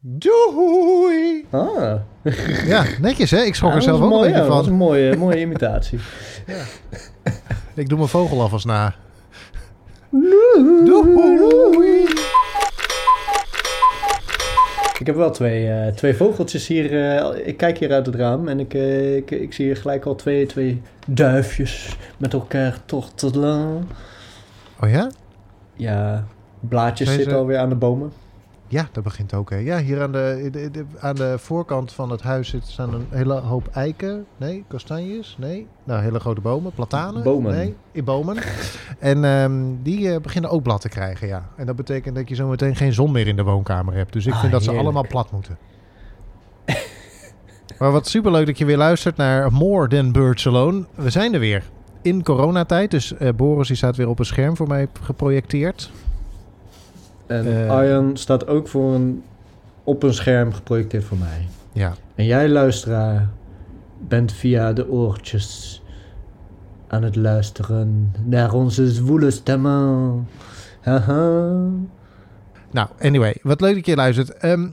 Doei! Ah, Ja, netjes hè? Ik schrok er zelf ook een mooi, beetje ja, Dat van. een mooie, mooie imitatie. Ik doe mijn vogel alvast na. Doei! Ik heb wel twee, eh, twee vogeltjes hier. eh, ik kijk hier uit het raam en ik, eh, ik, ik zie hier gelijk al twee, twee duifjes met elkaar tortelen. Oh ja? Ja, blaadjes zitten alweer aan de bomen. Ja, dat begint ook. Hè. Ja, hier aan de, de- de- aan de voorkant van het huis zit, staan een hele hoop eiken. Nee, kastanjes. Nee, nou, hele grote bomen. Platanen. Bomen. Nee, in bomen. En ehm, die eh, beginnen ook blad te krijgen, ja. En dat betekent dat je zo meteen geen zon meer in de woonkamer hebt. Dus ik Ah, vind dat ze allemaal plat moeten. maar wat superleuk dat je weer luistert naar More Than Birds Alone. We zijn er weer. In coronatijd. Dus eh, Boris die staat weer op een scherm voor mij geprojecteerd. En Eh. Arjan staat ook voor een, op een scherm geprojecteerd voor mij. Ja. En jij, luisteraar, bent via de oortjes aan het luisteren naar onze zwoele stemmen. Haha. Nou, anyway, wat leuk dat je luistert. Ehm,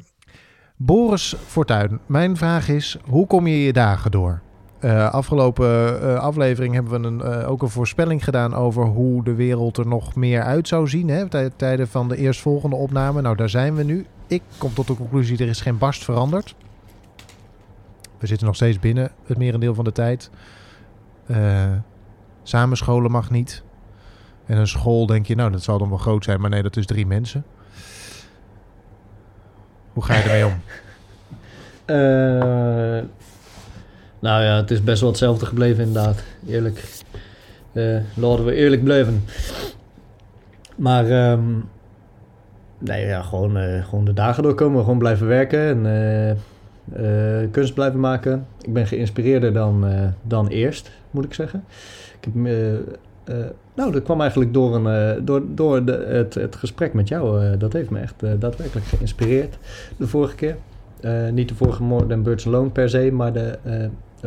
Boris Fortuyn, mijn vraag is, hoe kom je je dagen door? Eh, afgelopen eh, aflevering hebben we een, eh, ook een voorspelling gedaan over hoe de wereld er nog meer uit zou zien. Hè, tij- tijden van de eerstvolgende opname. Nou, daar zijn we nu. Ik kom tot de conclusie, er is geen barst veranderd. We zitten nog steeds binnen het merendeel van de tijd. Samenscholen mag niet. En een school denk je, nou, dat zal dan wel groot zijn. Maar nee, dat is drie mensen. Hoe ga je ermee om? Nou ja, het is best wel hetzelfde gebleven inderdaad. Eerlijk. Eh, laten we eerlijk blijven. Maar ehm, nee, ja, gewoon, eh, gewoon de dagen doorkomen. Gewoon blijven werken en eh, kunst blijven maken. Ik ben geïnspireerder dan, dan eerst, moet ik zeggen. Ik heb, nou, dat kwam eigenlijk door, een, door, door de, het, het gesprek met jou. dat heeft me echt daadwerkelijk geïnspireerd de vorige keer. Niet de vorige More Than Birds Alone per se, maar de,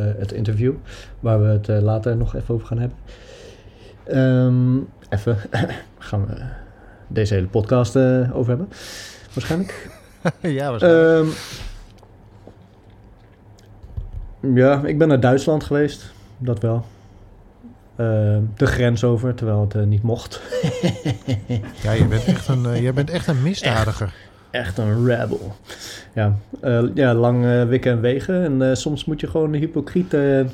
het interview. Waar we het eh, later nog even over gaan hebben. Ehm, even gaan we deze hele podcast eh, over hebben. Waarschijnlijk. ja, waarschijnlijk. Ehm, ja, ik ben naar Duitsland geweest. Dat wel. Ehm, de grens over, terwijl het eh, niet mocht. ja, je bent echt een, eh, jij bent echt een misdadiger. Echt een rebel. Ja, eh, ja lang eh, wikken en wegen. En eh, soms moet je gewoon hypocriete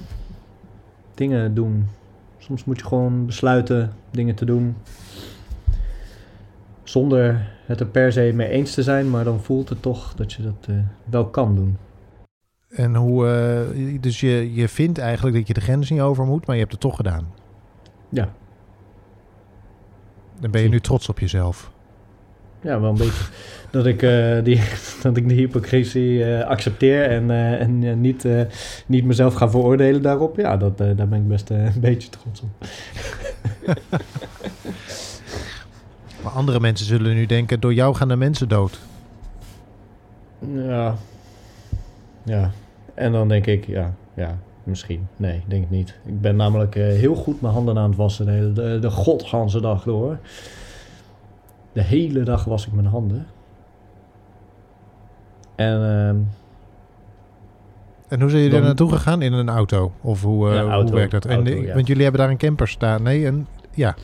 dingen doen. Soms moet je gewoon besluiten dingen te doen. Zonder het er per se mee eens te zijn, maar dan voelt het toch dat je dat wel kan doen. En hoe, dus je, je vindt eigenlijk dat je de grens niet over moet, maar je hebt het toch gedaan. Ja. Dan ben je nu trots op jezelf. Ja, wel een beetje. Dat ik, eh, die, dat ik de hypocrisie eh, accepteer en, eh, en niet, niet mezelf ga veroordelen daarop. Ja, dat, daar ben ik best een beetje trots op. Maar andere mensen zullen nu denken, door jou gaan de mensen dood. Ja. Ja. En dan denk ik, ja, ja, misschien. Nee, denk ik niet. Ik ben namelijk heel goed mijn handen aan het wassen de, hele, de, de godganse dag door. De hele dag was ik mijn handen. En ehm, En hoe zijn jullie er naartoe gegaan? In een auto? Of hoe, eh, auto, hoe werkt dat? En, auto, ja. Want jullie hebben daar een camper staan. Nee, een, ja.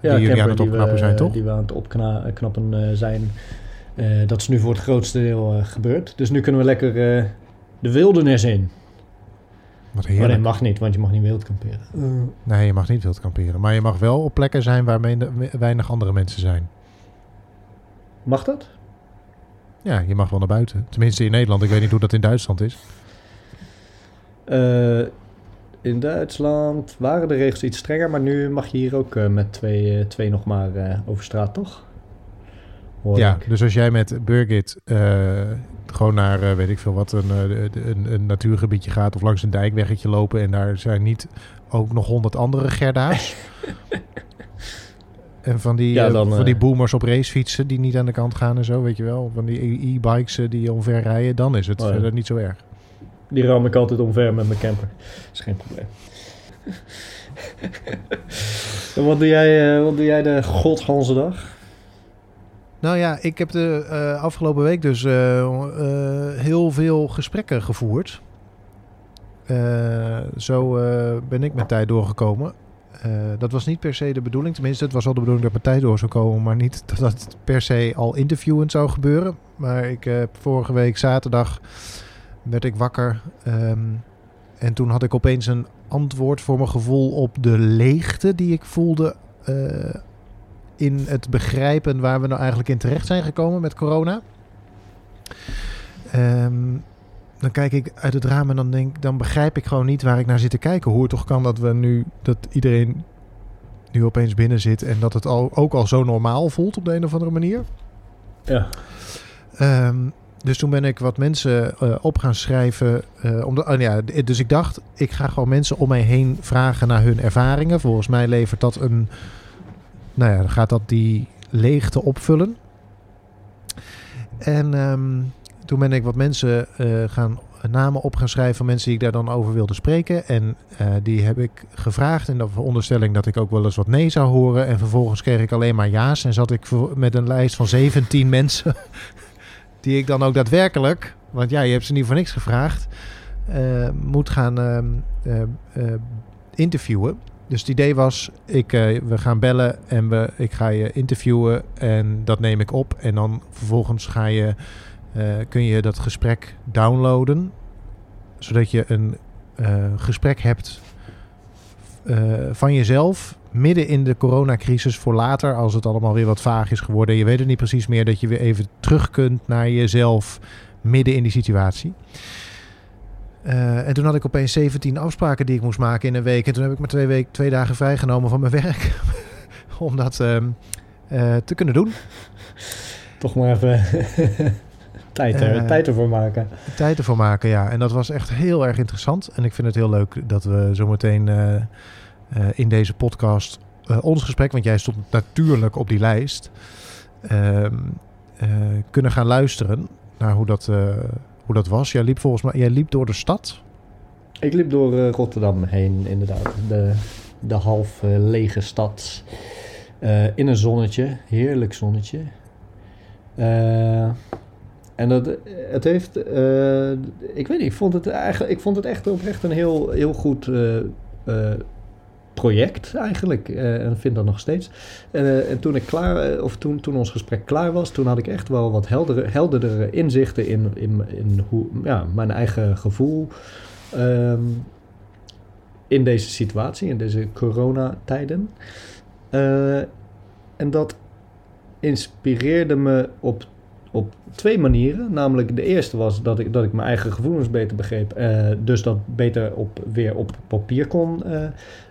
ja, jullie camper aan het opknappen we, zijn, toch? Die we aan het opknappen eh, zijn. Eh, dat is nu voor het grootste deel gebeurd. Dus nu kunnen we lekker de wildernis in. Wat Maar nee, mag niet, want je mag niet wild kamperen. Nee, je mag niet wild kamperen. Maar je mag wel op plekken zijn waar weinig andere mensen zijn. Mag dat? Ja, je mag wel naar buiten. Tenminste in Nederland. Ik weet niet hoe dat in Duitsland is. Eh, in Duitsland waren de regels iets strenger, maar nu mag je hier ook eh, met twee, eh, twee nog maar over straat, toch? Hoor Ja, ik. dus als jij met Birgit gewoon naar, weet ik veel wat, een, een, een natuurgebiedje gaat of langs een dijkweggetje lopen en daar zijn niet ook nog honderd andere Gerda's. en van die, Ja, eh, dan, van eh, die boomers op racefietsen die niet aan de kant gaan en zo, weet je wel. Van die e-bikes eh, die omver rijden, dan is het Oh ja. verder niet zo erg. Die ram ik altijd omver met mijn camper. is geen probleem. en wat doe jij, eh, wat doe jij de godganse dag? Nou ja, ik heb de uh, afgelopen week dus uh, uh, heel veel gesprekken gevoerd. zo ben ik mijn tijd doorgekomen. Dat was niet per se de bedoeling. Tenminste, het was wel de bedoeling dat tijd door zou komen. Maar niet dat dat per se al interviewend zou gebeuren. Maar ik heb vorige week zaterdag werd ik wakker. Um, en toen had ik opeens een antwoord voor mijn gevoel op de leegte die ik voelde in het begrijpen waar we nou eigenlijk in terecht zijn gekomen met corona. Um, dan kijk ik uit het raam en dan denk dan begrijp ik gewoon niet waar ik naar zit te kijken. Hoe het toch kan dat we nu, dat iedereen nu opeens binnen zit en dat het al, ook al zo normaal voelt op de een of andere manier. Ja. Um, dus toen ben ik wat mensen uh, op gaan schrijven. Uh, omdat, oh ja, dus ik dacht, ik ga gewoon mensen om mij heen vragen naar hun ervaringen. Volgens mij levert dat een nou ja, dan gaat dat die leegte opvullen. En ehm, toen ben ik wat mensen uh, gaan namen op gaan schrijven van mensen die ik daar dan over wilde spreken. En uh, die heb ik gevraagd in de veronderstelling dat ik ook wel eens wat nee zou horen. En vervolgens kreeg ik alleen maar ja's en zat ik met een lijst van 17 mensen. die ik dan ook daadwerkelijk, want ja, je hebt ze niet voor niks gevraagd, uh, moet gaan ehm, interviewen. Dus het idee was, ik, we gaan bellen en we, ik ga je interviewen en dat neem ik op. En dan vervolgens ga je, kun je dat gesprek downloaden, zodat je een uh, gesprek hebt van jezelf midden in de coronacrisis voor later, als het allemaal weer wat vaag is geworden. Je weet het niet precies meer, dat je weer even terug kunt naar jezelf midden in die situatie. En toen had ik opeens 17 afspraken die ik moest maken in een week. En toen heb ik maar twee, week, twee dagen vrijgenomen van mijn werk. om dat uh, te kunnen doen. Toch maar even tijd, er, tijd ervoor maken. Tijd ervoor maken, ja. En dat was echt heel erg interessant. En ik vind het heel leuk dat we zometeen in deze podcast ons gesprek... want jij stond natuurlijk op die lijst... Ehm, kunnen gaan luisteren naar hoe dat hoe dat was. Jij liep volgens mij jij liep door de stad. Ik liep door uh, Rotterdam heen, inderdaad. De, de half uh, lege stad. Uh, in een zonnetje, heerlijk zonnetje. En dat, het heeft, ik weet niet, ik vond het eigenlijk, ik vond het echt oprecht een heel, heel goed project eigenlijk. En vind dat nog steeds. En toen ik klaar, of toen, toen ons gesprek klaar was, toen had ik echt wel wat heldere, helderdere inzichten in, in, in hoe, ja, mijn eigen gevoel um, in deze situatie, in deze coronatijden. en dat inspireerde me op op twee manieren. Namelijk de eerste was dat ik, dat ik mijn eigen gevoelens beter begreep. Uh, dus dat beter op, weer op papier kon, uh,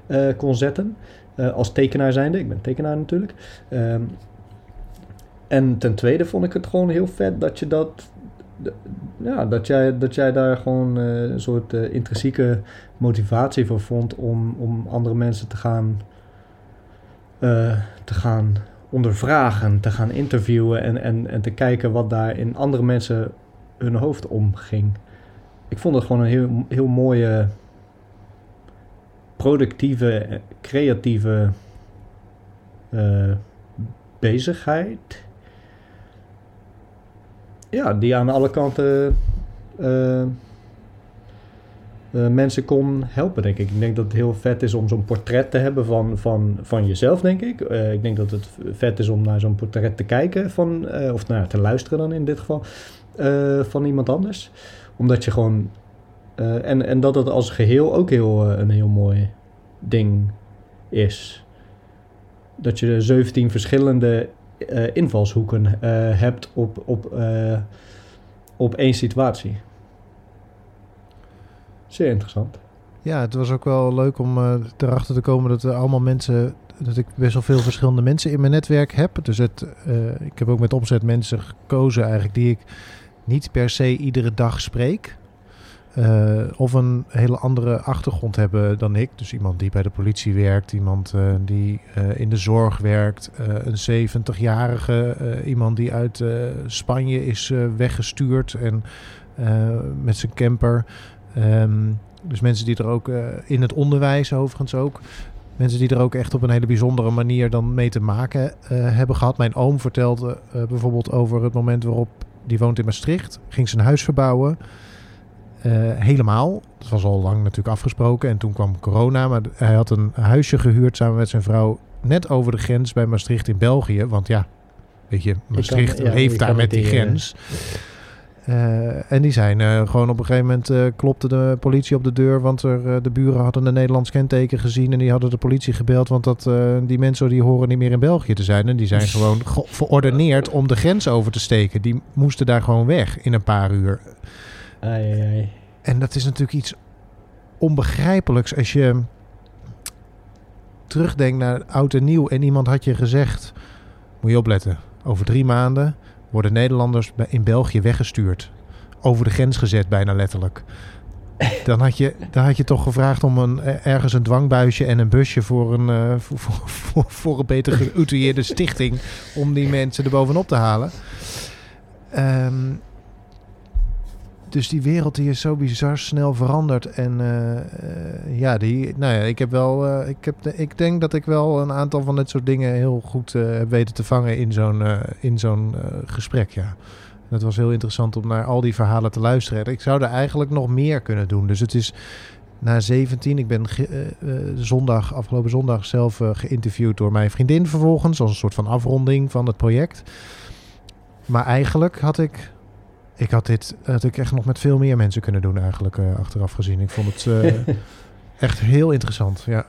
uh, kon zetten. als tekenaar zijnde. Ik ben tekenaar natuurlijk. Um, en ten tweede vond ik het gewoon heel vet dat je dat... Ja, dat jij, dat jij daar gewoon een soort intrinsieke motivatie voor vond om, om andere mensen te gaan, te gaan ondervragen, te gaan interviewen en, en, en te kijken wat daar in andere mensen hun hoofd omging. Ik vond het gewoon een heel, heel mooie, productieve, creatieve uh, bezigheid. Ja, die aan alle kanten uh, uh, mensen kon helpen, denk ik. Ik denk dat het heel vet is om zo'n portret te hebben van, van, van jezelf, denk ik. Uh, ik denk dat het vet is om naar zo'n portret te kijken, van, uh, of nou, te luisteren dan in dit geval, van iemand anders. Omdat je gewoon... en, en dat het als geheel ook heel, een heel mooi ding is. Dat je 17 verschillende invalshoeken hebt op, op, op één situatie. Zeer interessant. Ja, het was ook wel leuk om uh, erachter te komen dat er allemaal mensen, dat ik best wel veel verschillende mensen in mijn netwerk heb. Dus het, uh, ik heb ook met opzet mensen gekozen eigenlijk die ik niet per se iedere dag spreek. Uh, of een hele andere achtergrond hebben dan ik. Dus iemand die bij de politie werkt, iemand die in de zorg werkt, een 70-jarige, iemand die uit Spanje is weggestuurd en met zijn camper. Um, dus mensen die er ook uh, in het onderwijs overigens ook. Mensen die er ook echt op een hele bijzondere manier dan mee te maken eh, hebben gehad. Mijn oom vertelde eh, bijvoorbeeld over het moment waarop die woont in Maastricht. Ging zijn huis verbouwen. Eh, helemaal. Dat was al lang natuurlijk afgesproken. En toen kwam corona. Maar hij had een huisje gehuurd samen met zijn vrouw. Net over de grens bij Maastricht in België. Want ja, weet je, Maastricht ja, je leeft kan daar met die eh, Eh, en die zijn eh, gewoon op een gegeven moment eh, klopte de politie op de deur. Want er, de buren hadden een Nederlands kenteken gezien. En die hadden de politie gebeld. Want dat, die mensen die horen niet meer in België te zijn. En die zijn gewoon ge- verordeneerd om de grens over te steken. Die moesten daar gewoon weg in een paar uur. Ai, ai, ai. En dat is natuurlijk iets onbegrijpelijks als je terugdenkt naar oud en nieuw. En iemand had je gezegd, moet je opletten, over drie maanden worden Nederlanders in België weggestuurd. Over de grens gezet, bijna letterlijk. Dan had je, dan had je toch gevraagd om een, ergens een dwangbuisje en een busje voor een, eh, voor, voor, voor, voor een beter geoutilleerde stichting. Om die mensen er bovenop te halen. Ehm, dus die wereld die is zo bizar snel veranderd. En eh, eh, ja, die, nou ja, ik heb wel, eh, ik, heb, ik denk dat ik wel een aantal van dit soort dingen heel goed heb weten te vangen in zo'n in zo'n gesprek. Ja. Het was heel interessant om naar al die verhalen te luisteren. En Ik zou er eigenlijk nog meer kunnen doen. Dus het is na 17. Ik ben zondag, afgelopen zondag zelf geïnterviewd door mijn vriendin vervolgens. Als een soort van afronding van het project. Maar eigenlijk had ik ik had dit had ik echt nog met veel meer mensen kunnen doen eigenlijk eh, achteraf gezien. Ik vond het eh, echt heel interessant. Ja.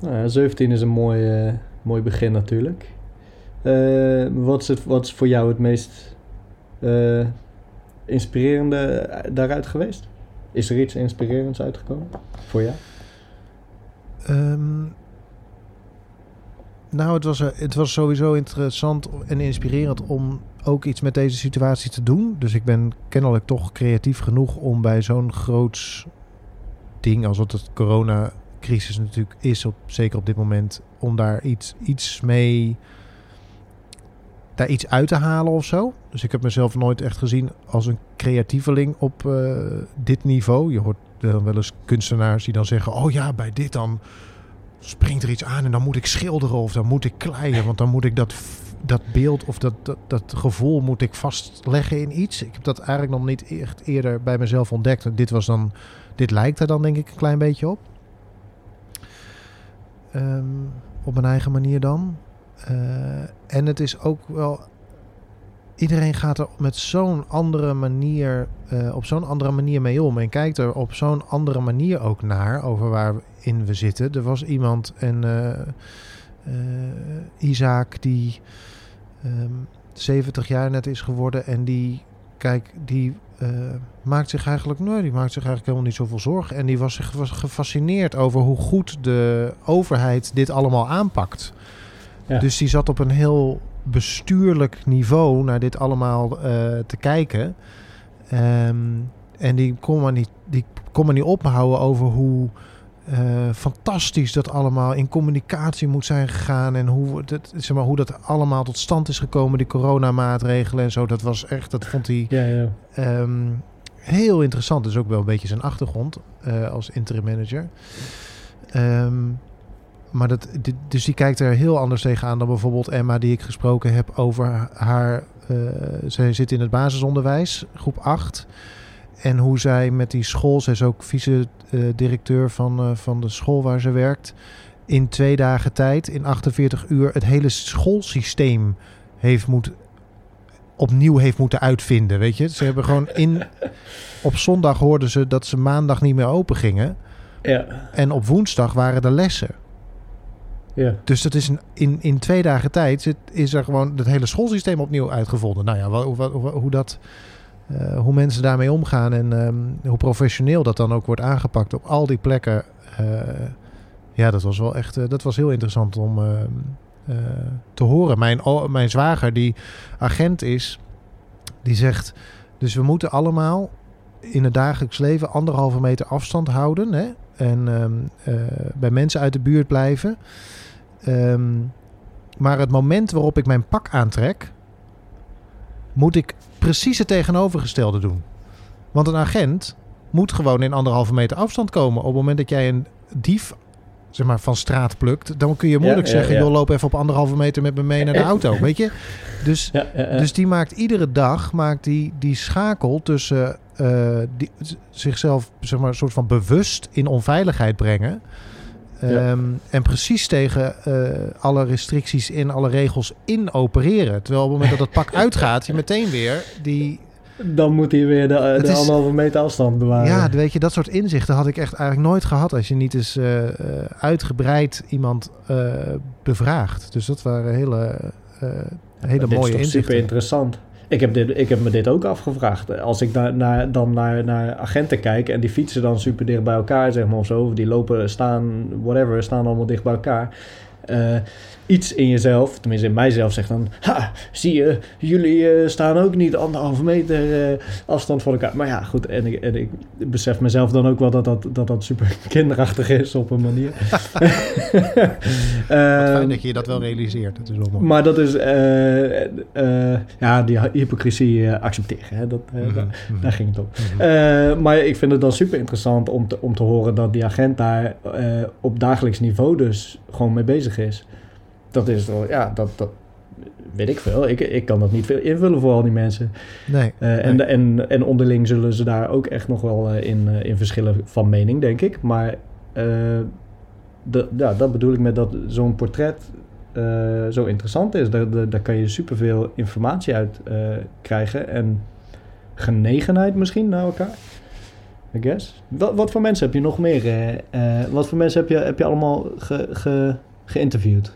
Nou ja, 17 is een mooi, eh, mooi begin natuurlijk. Eh, wat, is het, wat is voor jou het meest eh, inspirerende daaruit geweest? Is er iets inspirerends uitgekomen voor jou? Ehm, nou, het was, eh, het was sowieso interessant en inspirerend om ook iets met deze situatie te doen. Dus ik ben kennelijk toch creatief genoeg om bij zo'n groots ding als wat het coronacrisis natuurlijk is, op, zeker op dit moment, om daar iets, iets mee, daar iets uit te halen of zo. Dus ik heb mezelf nooit echt gezien als een creatieveling op eh, dit niveau. Je hoort dan wel eens kunstenaars die dan zeggen, oh ja, bij dit dan springt er iets aan en dan moet ik schilderen of dan moet ik kleien, want dan moet ik dat, dat beeld of dat, dat, gevoel moet ik vastleggen in iets. Ik heb dat eigenlijk nog niet echt eerder bij mezelf ontdekt. Dit was dan, dit lijkt er dan denk ik een klein beetje op. Ehm, op mijn eigen manier dan. Eh, en het is ook wel. Iedereen gaat er met zo'n andere manier, eh, op zo'n andere manier mee om. En kijkt er op zo'n andere manier ook naar over waarin we zitten. Er was iemand, en eh, eh, Isaac, die ehm, 70 jaar net is geworden. En die, kijk, die eh, maakt zich eigenlijk, nee, die maakt zich eigenlijk helemaal niet zoveel zorgen. En die was, zich- was gefascineerd over hoe goed de overheid dit allemaal aanpakt. Ja. Dus die zat op een heel bestuurlijk niveau naar dit allemaal eh, te kijken. Ehm, en die kon maar niet, die kon maar niet ophouden over hoe eh, fantastisch dat allemaal in communicatie moet zijn gegaan. En hoe dat, zeg maar, hoe dat allemaal tot stand is gekomen, die coronamaatregelen en zo. Dat was echt, dat vond hij Ja, ja. Ehm, heel interessant. Dus ook wel een beetje zijn achtergrond eh, als interim manager. Ehm, maar dat, dit- dus die kijkt er heel anders tegenaan dan bijvoorbeeld Emma, die ik gesproken heb over haar. eh zij zit in het basisonderwijs, groep 8. En hoe zij met die school, zij is ook vice-directeur van, eh, van de school waar ze werkt. In twee dagen tijd, in 48 uur, het hele schoolsysteem heeft moet, opnieuw heeft moeten uitvinden. Weet je, ze hebben gewoon in. Op zondag hoorden ze dat ze maandag niet meer open gingen. Ja, En op woensdag waren de lessen. ja. Dus dat is een, in, in twee dagen tijd is er gewoon het hele schoolsysteem opnieuw uitgevonden. Nou ja, wa- hoe, hoe, hoe dat, eh, hoe mensen daarmee omgaan en ehm, hoe professioneel dat dan ook wordt aangepakt op al die plekken. eh, ja, dat was wel echt, eh, dat was heel interessant om ehm, eh, te horen. Mijn, mijn zwager, die agent is, die zegt, dus we moeten allemaal in het dagelijks leven anderhalve meter afstand houden. Hè? En ehm, eh, bij mensen uit de buurt blijven. Maar het moment waarop ik mijn pak aantrek, moet ik precies het tegenovergestelde doen. Want een agent moet gewoon in anderhalve meter afstand komen. Op het moment dat jij een dief zeg maar, van straat plukt, dan kun je moeilijk Ja, ja, zeggen, ja. joh, loop even op anderhalve meter met me mee naar de auto, weet je? Dus, dus die maakt iedere dag maakt die, die schakel tussen eh, die, zichzelf, zeg maar, een soort van bewust in onveiligheid brengen. Ja. Ehm, En precies tegen eh, alle restricties in, alle regels in opereren. Terwijl op het moment dat het pak uitgaat, je meteen weer die, Dan moet hij weer de, de is- anderhalve meter afstand bewaren. Ja, weet je, dat soort inzichten had ik echt eigenlijk nooit gehad als je niet eens eh, eh, uitgebreid iemand eh, bevraagt. Dus dat waren hele, eh, hele dit is mooie toch inzichten. super interessant. Ik heb, dit, ik heb me dit ook afgevraagd. Als ik naar, naar, dan naar, naar agenten kijk en die fietsen dan super dicht bij elkaar, zeg maar, of zo. Of die lopen, staan, whatever, staan allemaal dicht bij elkaar. Eh, iets in jezelf, tenminste in mijzelf, zegt dan... Ha, zie je, jullie eh, staan ook niet anderhalve meter eh, afstand van elkaar. Maar ja, goed, en ik, en ik besef mezelf dan ook wel dat dat, dat, dat super kinderachtig is op een manier. Wat Ehm, fijn dat je dat wel realiseert. Dat is wel mooi. maar dat is, ja, die hypocrisie accepteren. Hè? Dat, Mhm, mhm, Daar ging het om. mhm. Maar ik vind het dan super interessant om te, om te horen dat die agent daar op dagelijks niveau dus gewoon mee bezig is. Dat is wel, ja, dat, dat weet ik veel. Ik, ik kan dat niet veel invullen voor al die mensen. nee, Eh, en, nee. en, en onderling zullen ze daar ook echt nog wel eh, in, eh, in verschillen van mening, denk ik. Maar de, ja, dat bedoel ik met dat zo'n portret zo interessant is. Daar, daar, daar kan je superveel informatie uit krijgen. En genegenheid misschien naar elkaar. I guess. Wat, wat voor mensen heb je nog meer? wat voor mensen heb je, heb je allemaal ge, ge, geïnterviewd?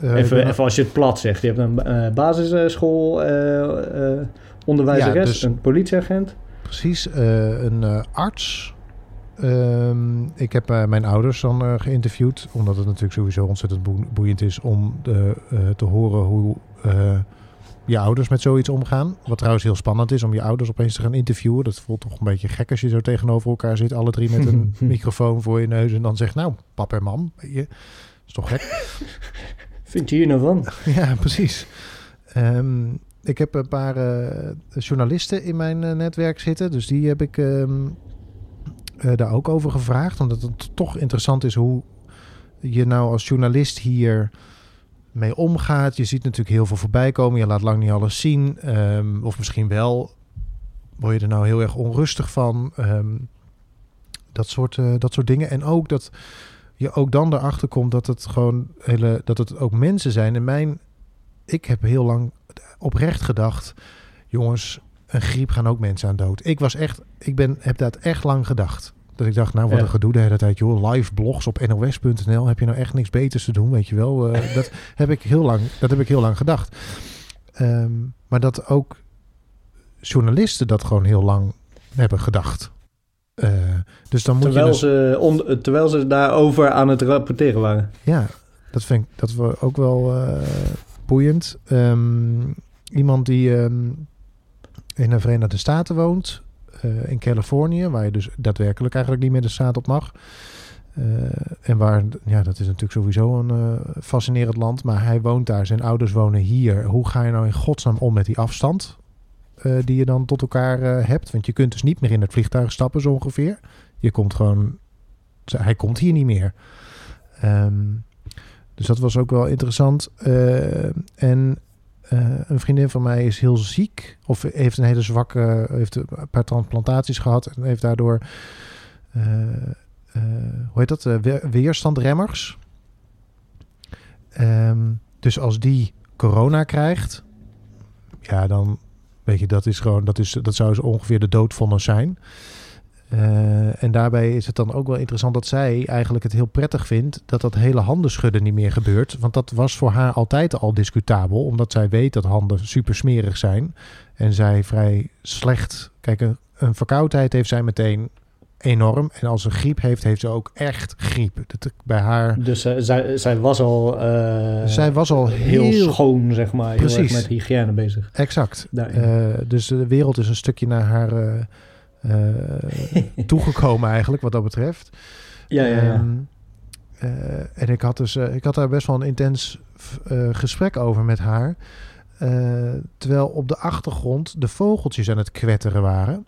Eh, even, als je het plat zegt. Je hebt een eh, basisschool eh, eh, onderwijzeres, Ja, dus- een politieagent. Precies, eh, een eh, arts. Ehm, ik heb eh, mijn ouders dan eh, geïnterviewd, omdat het natuurlijk sowieso ontzettend boe- boeiend is om de, eh, te horen hoe eh, je ouders met zoiets omgaan. Wat trouwens heel spannend is om je ouders opeens te gaan interviewen. Dat voelt toch een beetje gek als je zo tegenover elkaar zit, alle drie met een microfoon voor je neus en dan zegt, nou, pap en mam, weet je, is toch gek? Vind je hier nou van? Ja, precies. Ehm, ik heb een paar eh, journalisten in mijn eh, netwerk zitten. Dus die heb ik ehm, eh, daar ook over gevraagd. Omdat het toch interessant is hoe je nou als journalist hier mee omgaat. Je ziet natuurlijk heel veel voorbij komen. Je laat lang niet alles zien. Ehm, of misschien wel. Word je er nou heel erg onrustig van? Dat, soort, dat soort dingen. En ook dat je ook dan erachter komt dat het gewoon hele, dat het ook mensen zijn. En mijn, ik heb heel lang oprecht gedacht, jongens, een griep gaan ook mensen aan dood. Ik was echt, ik ben, heb dat echt lang gedacht. Dat ik dacht, nou wat Ja. een gedoe de hele tijd, joh. Live blogs op nos.nl, heb je nou echt niks beters te doen, weet je wel? Eh, dat heb ik heel lang, dat heb ik heel lang gedacht. Ehm, maar dat ook journalisten dat gewoon heel lang hebben gedacht. Eh, dus dan moet Terwijl, je dus, ze on, terwijl ze daarover aan het rapporteren waren. ja, dat vind ik dat we ook wel eh, boeiend. Ehm, iemand die ehm, in de Verenigde Staten woont, eh, in Californië, waar je dus daadwerkelijk eigenlijk niet meer de straat op mag. En waar, ja, dat is natuurlijk sowieso een fascinerend land, maar hij woont daar, zijn ouders wonen hier. Hoe ga je nou in godsnaam om met die afstand eh, die je dan tot elkaar eh, hebt? Want je kunt dus niet meer in het vliegtuig stappen, zo ongeveer. Je komt gewoon, hij komt hier niet meer. Ehm, dus dat was ook wel interessant. Eh, en een vriendin van mij is heel ziek. Of heeft een hele zwakke... Heeft een paar transplantaties gehad. En heeft daardoor... hoe heet dat? We- weerstandremmers. Ehm, dus als die corona krijgt... Ja, dan... Weet je, dat is gewoon... Dat, is, dat zou zo ongeveer de doodvonnis zijn. Eh, en daarbij is het dan ook wel interessant dat zij eigenlijk het heel prettig vindt dat dat hele handenschudden niet meer gebeurt. Want dat was voor haar altijd al discutabel, omdat zij weet dat handen super smerig zijn. En zij vrij slecht. Kijk, een verkoudheid heeft zij meteen enorm. En als ze griep heeft, heeft ze ook echt griep. Dat, bij haar. Dus eh, zij, zij was al, eh, zij was al heel, heel. schoon, zeg maar. Precies. met hygiëne bezig. exact. Eh, dus de wereld is een stukje naar haar toegekomen, eigenlijk, wat dat betreft. ja, ja, ja. Ehm, eh, en ik had, dus, ik had daar best wel een intens gesprek over met haar. Terwijl op de achtergrond de vogeltjes aan het kwetteren waren.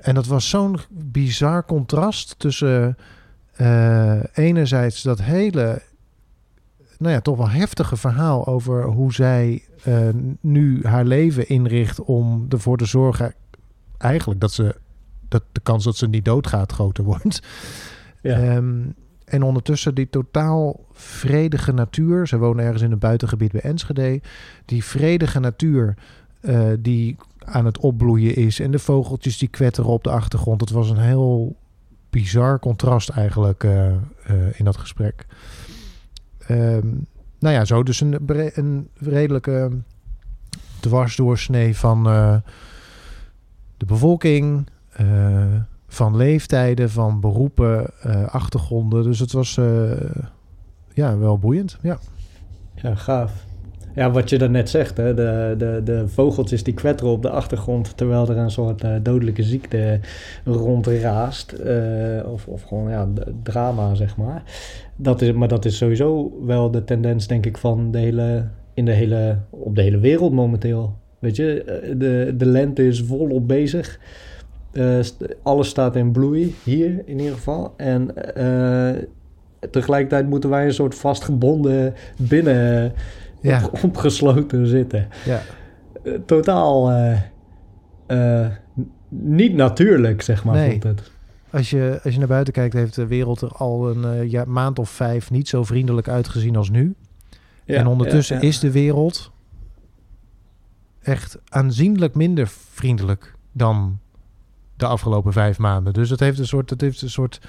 En dat was zo'n bizar contrast tussen Eh, enerzijds dat hele, nou ja, toch wel heftige verhaal over hoe zij eh, nu haar leven inricht om ervoor te zorgen, eigenlijk dat ze dat de kans dat ze niet doodgaat groter wordt. Ja. Ehm, en ondertussen die totaal vredige natuur. Ze wonen ergens in een buitengebied bij Enschede. Die vredige natuur eh, die aan het opbloeien is. En de vogeltjes die kwetteren op de achtergrond. Het was een heel bizar contrast eigenlijk eh, eh, in dat gesprek. Ehm, nou ja, zo dus een, een redelijke dwarsdoorsnee van eh, de bevolking, van leeftijden, van beroepen, achtergronden. Dus het was ja, wel boeiend. Ja. Ja, gaaf. Ja, wat je daarnet zegt, hè, de, de, de vogeltjes die kwetteren op de achtergrond terwijl er een soort eh, dodelijke ziekte rondraast. eh, of, of gewoon ja, drama, zeg maar. Dat is, maar dat is sowieso wel de tendens, denk ik, van de hele, in de hele, op de hele wereld momenteel. Weet je, eh, de, de lente is volop bezig. Alles staat in bloei, hier in ieder geval. En tegelijkertijd moeten wij een soort vastgebonden binnen Ja. op- opgesloten zitten. Ja. Eh, totaal eh, eh, niet natuurlijk, zeg maar, Nee. voelt het. Als, je, als je naar buiten kijkt, heeft de wereld er al een ja, maand of vijf niet zo vriendelijk uitgezien als nu. Ja, en ondertussen ja, is de wereld echt aanzienlijk minder vriendelijk dan de afgelopen vijf maanden. Dus dat heeft een soort, dat heeft een soort,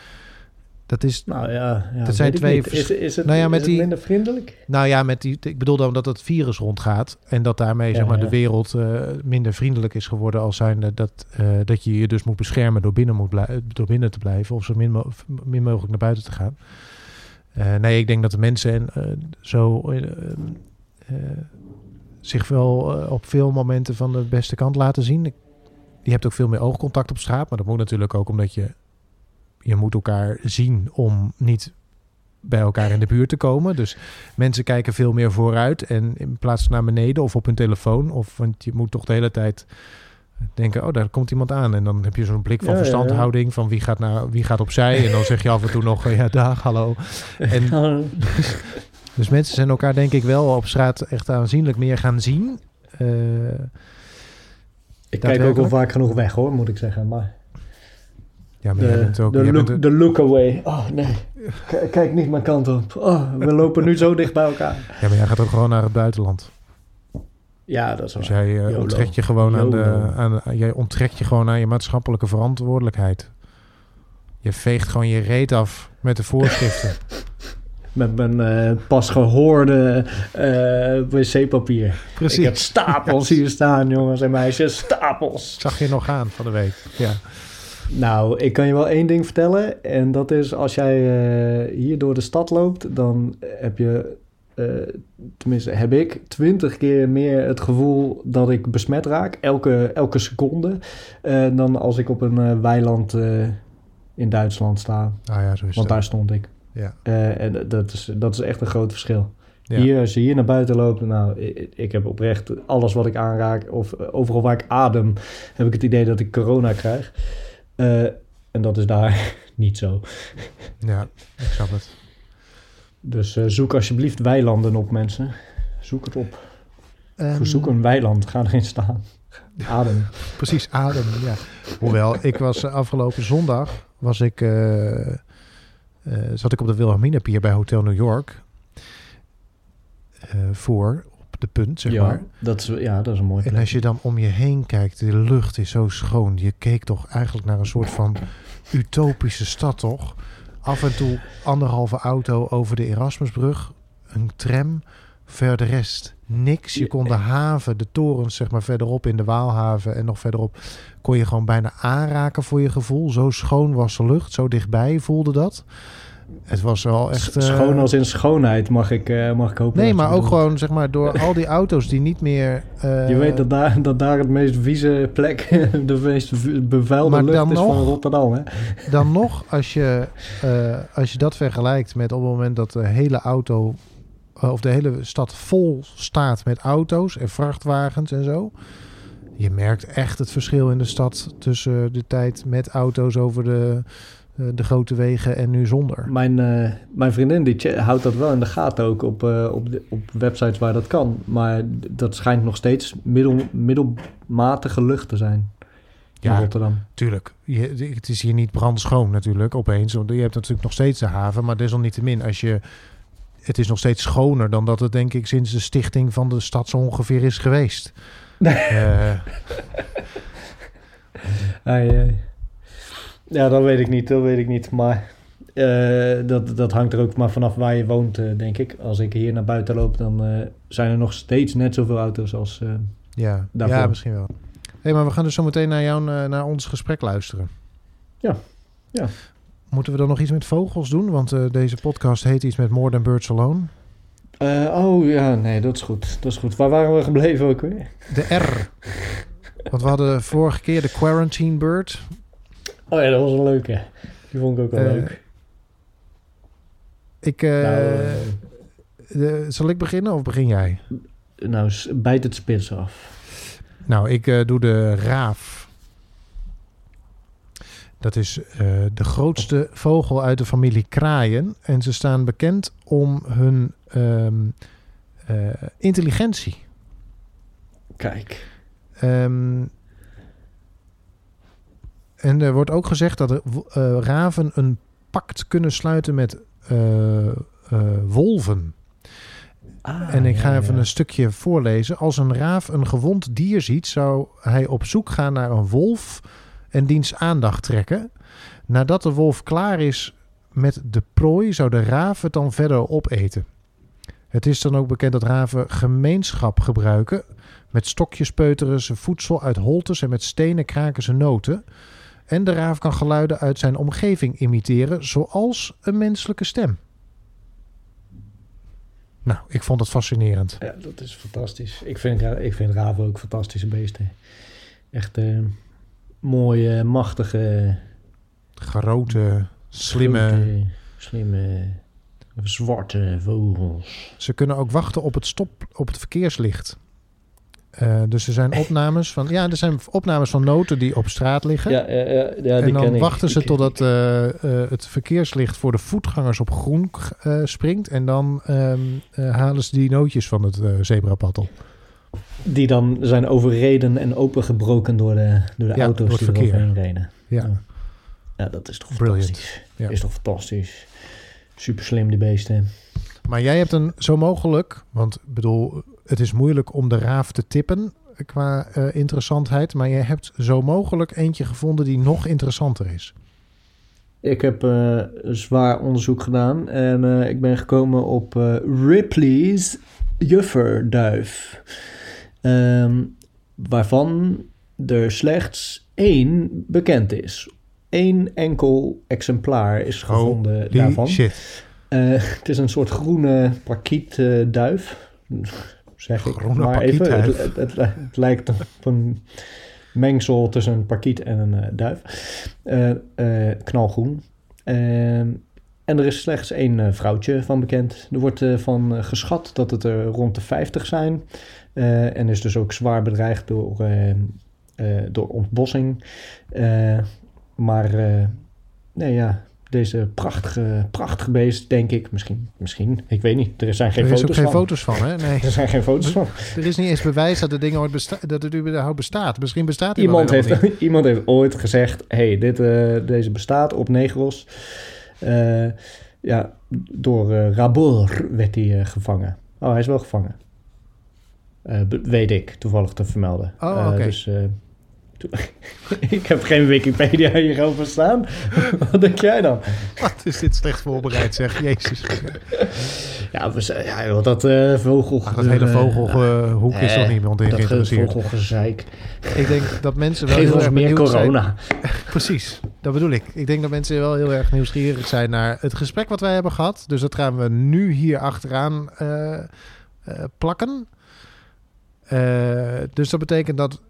dat is, Nou ja, ja Dat zijn twee Is, is het, Nou ja, is met die- minder vriendelijk? nou ja, met die, ik bedoel dan dat het virus rondgaat en dat daarmee zeg maar de wereld eh, minder vriendelijk is geworden als zijnde dat, eh, dat je je dus moet beschermen door binnen, moet door binnen te blijven of zo min, mo- min mogelijk naar buiten te gaan. Eh, nee, ik denk dat de mensen en, zo zich wel op veel momenten van de beste kant laten zien. Je hebt ook veel meer oogcontact op straat, maar dat moet natuurlijk ook omdat je je moet elkaar zien om niet bij elkaar in de buurt te komen. Dus mensen kijken veel meer vooruit en in plaats van naar beneden of op hun telefoon. Of want je moet toch de hele tijd denken, oh, daar komt iemand aan. En dan heb je zo'n blik van Ja, ja, ja. verstandhouding van wie gaat, naar, wie gaat opzij. En dan zeg je af en toe nog, ja, dag, hallo. En dus mensen zijn elkaar denk ik wel op straat echt aanzienlijk meer gaan zien. Eh, ik kijk ook wel daadwerkelijk? vaak genoeg weg, hoor, moet ik zeggen. Maar ja, maar jij de, bent ook... de, jij look, bent- de look away. Oh, nee. K- kijk niet mijn kant op. Oh, we lopen nu zo dicht bij elkaar. ja, maar jij gaat ook gewoon naar het buitenland. Ja, dat is Dus waar. jij, eh, YOLO. onttrekt je gewoon aan de, aan, jij onttrekt je gewoon aan je maatschappelijke verantwoordelijkheid. Je veegt gewoon je reet af met de voorschriften. Met mijn eh, pas gehoorde eh, wc-papier. Precies. Ik heb stapels hier staan, jongens en meisjes. Stapels. Ik zag je nog aan van de week. Ja. Nou, ik kan je wel één ding vertellen. En dat is als jij eh, hier door de stad loopt, dan heb je, eh, tenminste heb ik, twintig keer meer het gevoel dat ik besmet raak. Elke, elke seconde. eh, dan als ik op een weiland in Duitsland sta. Nou ja, zo is Want daar stond ik. Ja. En dat is, dat is echt een groot verschil. Ja. Hier, als je hier naar buiten loopt, nou, ik, ik heb oprecht alles wat ik aanraak, of overal waar ik adem, heb ik het idee dat ik corona krijg. Eh, en dat is daar niet zo. ja, ik snap het. Dus eh, zoek alsjeblieft weilanden op, mensen. Zoek het op. Ehm, Zoek een weiland, ga erin staan. Adem. Precies, adem. Ja. Hoewel, ik was eh, afgelopen zondag, was ik, eh, eh, zat ik op de Wilhelminapier bij Hotel New York. eh, voor, de punt, zeg ja, maar. dat is, ja, dat is een mooi En plek. als je dan om je heen kijkt, de lucht is zo schoon. Je keek toch eigenlijk naar een soort van utopische stad, toch? Af en toe anderhalve auto over de Erasmusbrug, een tram, verder de rest niks. Je kon de haven, de torens zeg maar verderop in de Waalhaven en nog verderop, kon je gewoon bijna aanraken voor je gevoel. Zo schoon was de lucht, zo dichtbij voelde dat. Het was wel echt... Schoon eh, als in schoonheid, mag ik, eh, mag ik hopen. Nee, maar ook bedoelt. gewoon zeg maar door al die auto's die niet meer... eh, Je weet dat daar, dat daar het meest vieze plek, de meest bevuilde lucht is van Rotterdam, hè? Dan nog, als je, eh, als je dat vergelijkt met op het moment dat de hele auto eh, of de hele stad vol staat met auto's en vrachtwagens en zo. Je merkt echt het verschil in de stad tussen de tijd met auto's over de eh, de grote wegen en nu zonder. Mijn, eh, mijn vriendin die houdt dat wel in de gaten ook op, eh, op, de, op websites waar dat kan. Maar dat schijnt nog steeds middel, middelmatige lucht te zijn in Ja. Rotterdam. Tuurlijk, je, het is hier niet brandschoon natuurlijk opeens. Want je hebt natuurlijk nog steeds de haven, maar desalniettemin, als je, het is nog steeds schoner dan dat het denk ik sinds de stichting van de stad zo ongeveer is geweest. Eh, Ai, ai. Ja, dat weet ik niet, dat weet ik niet. Maar eh, dat, dat hangt er ook maar vanaf waar je woont, eh, denk ik. Als ik hier naar buiten loop, dan eh, zijn er nog steeds net zoveel auto's als... ja, Daarvoor. ja, misschien wel. hey, maar we gaan dus zo meteen naar, jou, naar ons gesprek luisteren. Ja, ja. Moeten we dan nog iets met vogels doen? Want deze podcast heet iets met More Than Birds Alone. Oh ja, nee, dat is goed. Dat is goed. Waar waren we gebleven ook weer? De R. Want we hadden vorige keer de Quarantine Bird. Oh ja, dat was een leuke. Die vond ik ook wel Eh, leuk. Ik, nou, eh, de- zal ik beginnen of begin jij? nou, bijt het spits af. Nou, ik eh, doe de raaf. Dat is de grootste vogel uit de familie kraaien. En ze staan bekend om hun ehm, eh, intelligentie. Kijk. Ehm, en er wordt ook gezegd dat er, eh, raven een pact kunnen sluiten met eh, eh, wolven. Ah, En ik ga ja, even ja. een stukje voorlezen. Als een raaf een gewond dier ziet, zou hij op zoek gaan naar een wolf en diens aandacht trekken. Nadat de wolf klaar is met de prooi, zou de raaf het dan verder opeten. Het is dan ook bekend dat raven gemeenschap gebruiken. Met stokjes peuteren ze voedsel uit holtes en met stenen kraken ze noten. En de raaf kan geluiden uit zijn omgeving imiteren, zoals een menselijke stem. Nou, ik vond het fascinerend. Ja, dat is fantastisch. Ik vind, ik vind raven ook fantastische beesten. Echt eh, mooie, machtige, Grote, slimme. grote, slimme, zwarte vogels. Ze kunnen ook wachten op het stop op het verkeerslicht. Eh, dus er zijn opnames van ja, er zijn opnames van noten die op straat liggen. Ja, ja, ja, ja, die en dan ik. wachten ze totdat eh, eh, het verkeerslicht voor de voetgangers op groen springt. En dan ehm, eh, halen ze die nootjes van het zebrapad op. Die dan zijn overreden en opengebroken door de, door de Ja, auto's door het die verkeer. eroverheen reden. Ja, Ja. Dat is toch Brilliant. fantastisch. Ja. Is toch fantastisch. Super slim, die beesten. Maar jij hebt een zo mogelijk, want ik bedoel, het is moeilijk om de raaf te tippen qua eh, interessantheid. Maar je hebt zo mogelijk eentje gevonden die nog interessanter is. Ik heb eh, zwaar onderzoek gedaan en eh, ik ben gekomen op Ripley's jufferduif. Ehm, waarvan er slechts één bekend is. Eén enkel exemplaar is gevonden Die daarvan. shit. Het is een soort groene parkietduif. Zeg ik Groene maar even. Het, parkietduif. het, het, het lijkt op een mengsel tussen een parkiet en een eh, duif. Eh, knalgroen. En er is slechts één vrouwtje van bekend. Er wordt van geschat dat het er rond de 50 zijn. En is dus ook zwaar bedreigd door, door ontbossing. Maar nee, ja, deze prachtige, prachtige beest, denk ik. Misschien, misschien, ik weet niet. Er zijn geen er is foto's ook geen van. foto's van, hè? Nee. Er zijn geen foto's van. Er is niet eens bewijs dat het ding ooit besta dat het überhaupt bestaat. Misschien bestaat hij Iemand heeft, iemand heeft ooit gezegd: hey, dit, eh, deze bestaat op Negros. Eh, ja, door eh, Rabor werd hij gevangen. Oh, hij is wel gevangen. Weet ik, toevallig te vermelden. Oh, oké. dus, ik heb geen Wikipedia hierover staan. Wat denk jij dan? Wat is dit slecht voorbereid, zeg. Jezus. Ja, we, zijn- ja dat eh vogel... Ach, dat hele eh, vogelhoek is eh, toch niemand in Dat geïnteresseerd. vogelgezeik. Ik denk dat mensen wel Geef heel ons erg meer zijn. corona. Precies, dat bedoel ik. Ik denk dat mensen wel heel erg nieuwsgierig zijn naar het gesprek wat wij hebben gehad. Dus dat gaan we nu hier achteraan eh, eh, plakken. Eh, dus dat betekent dat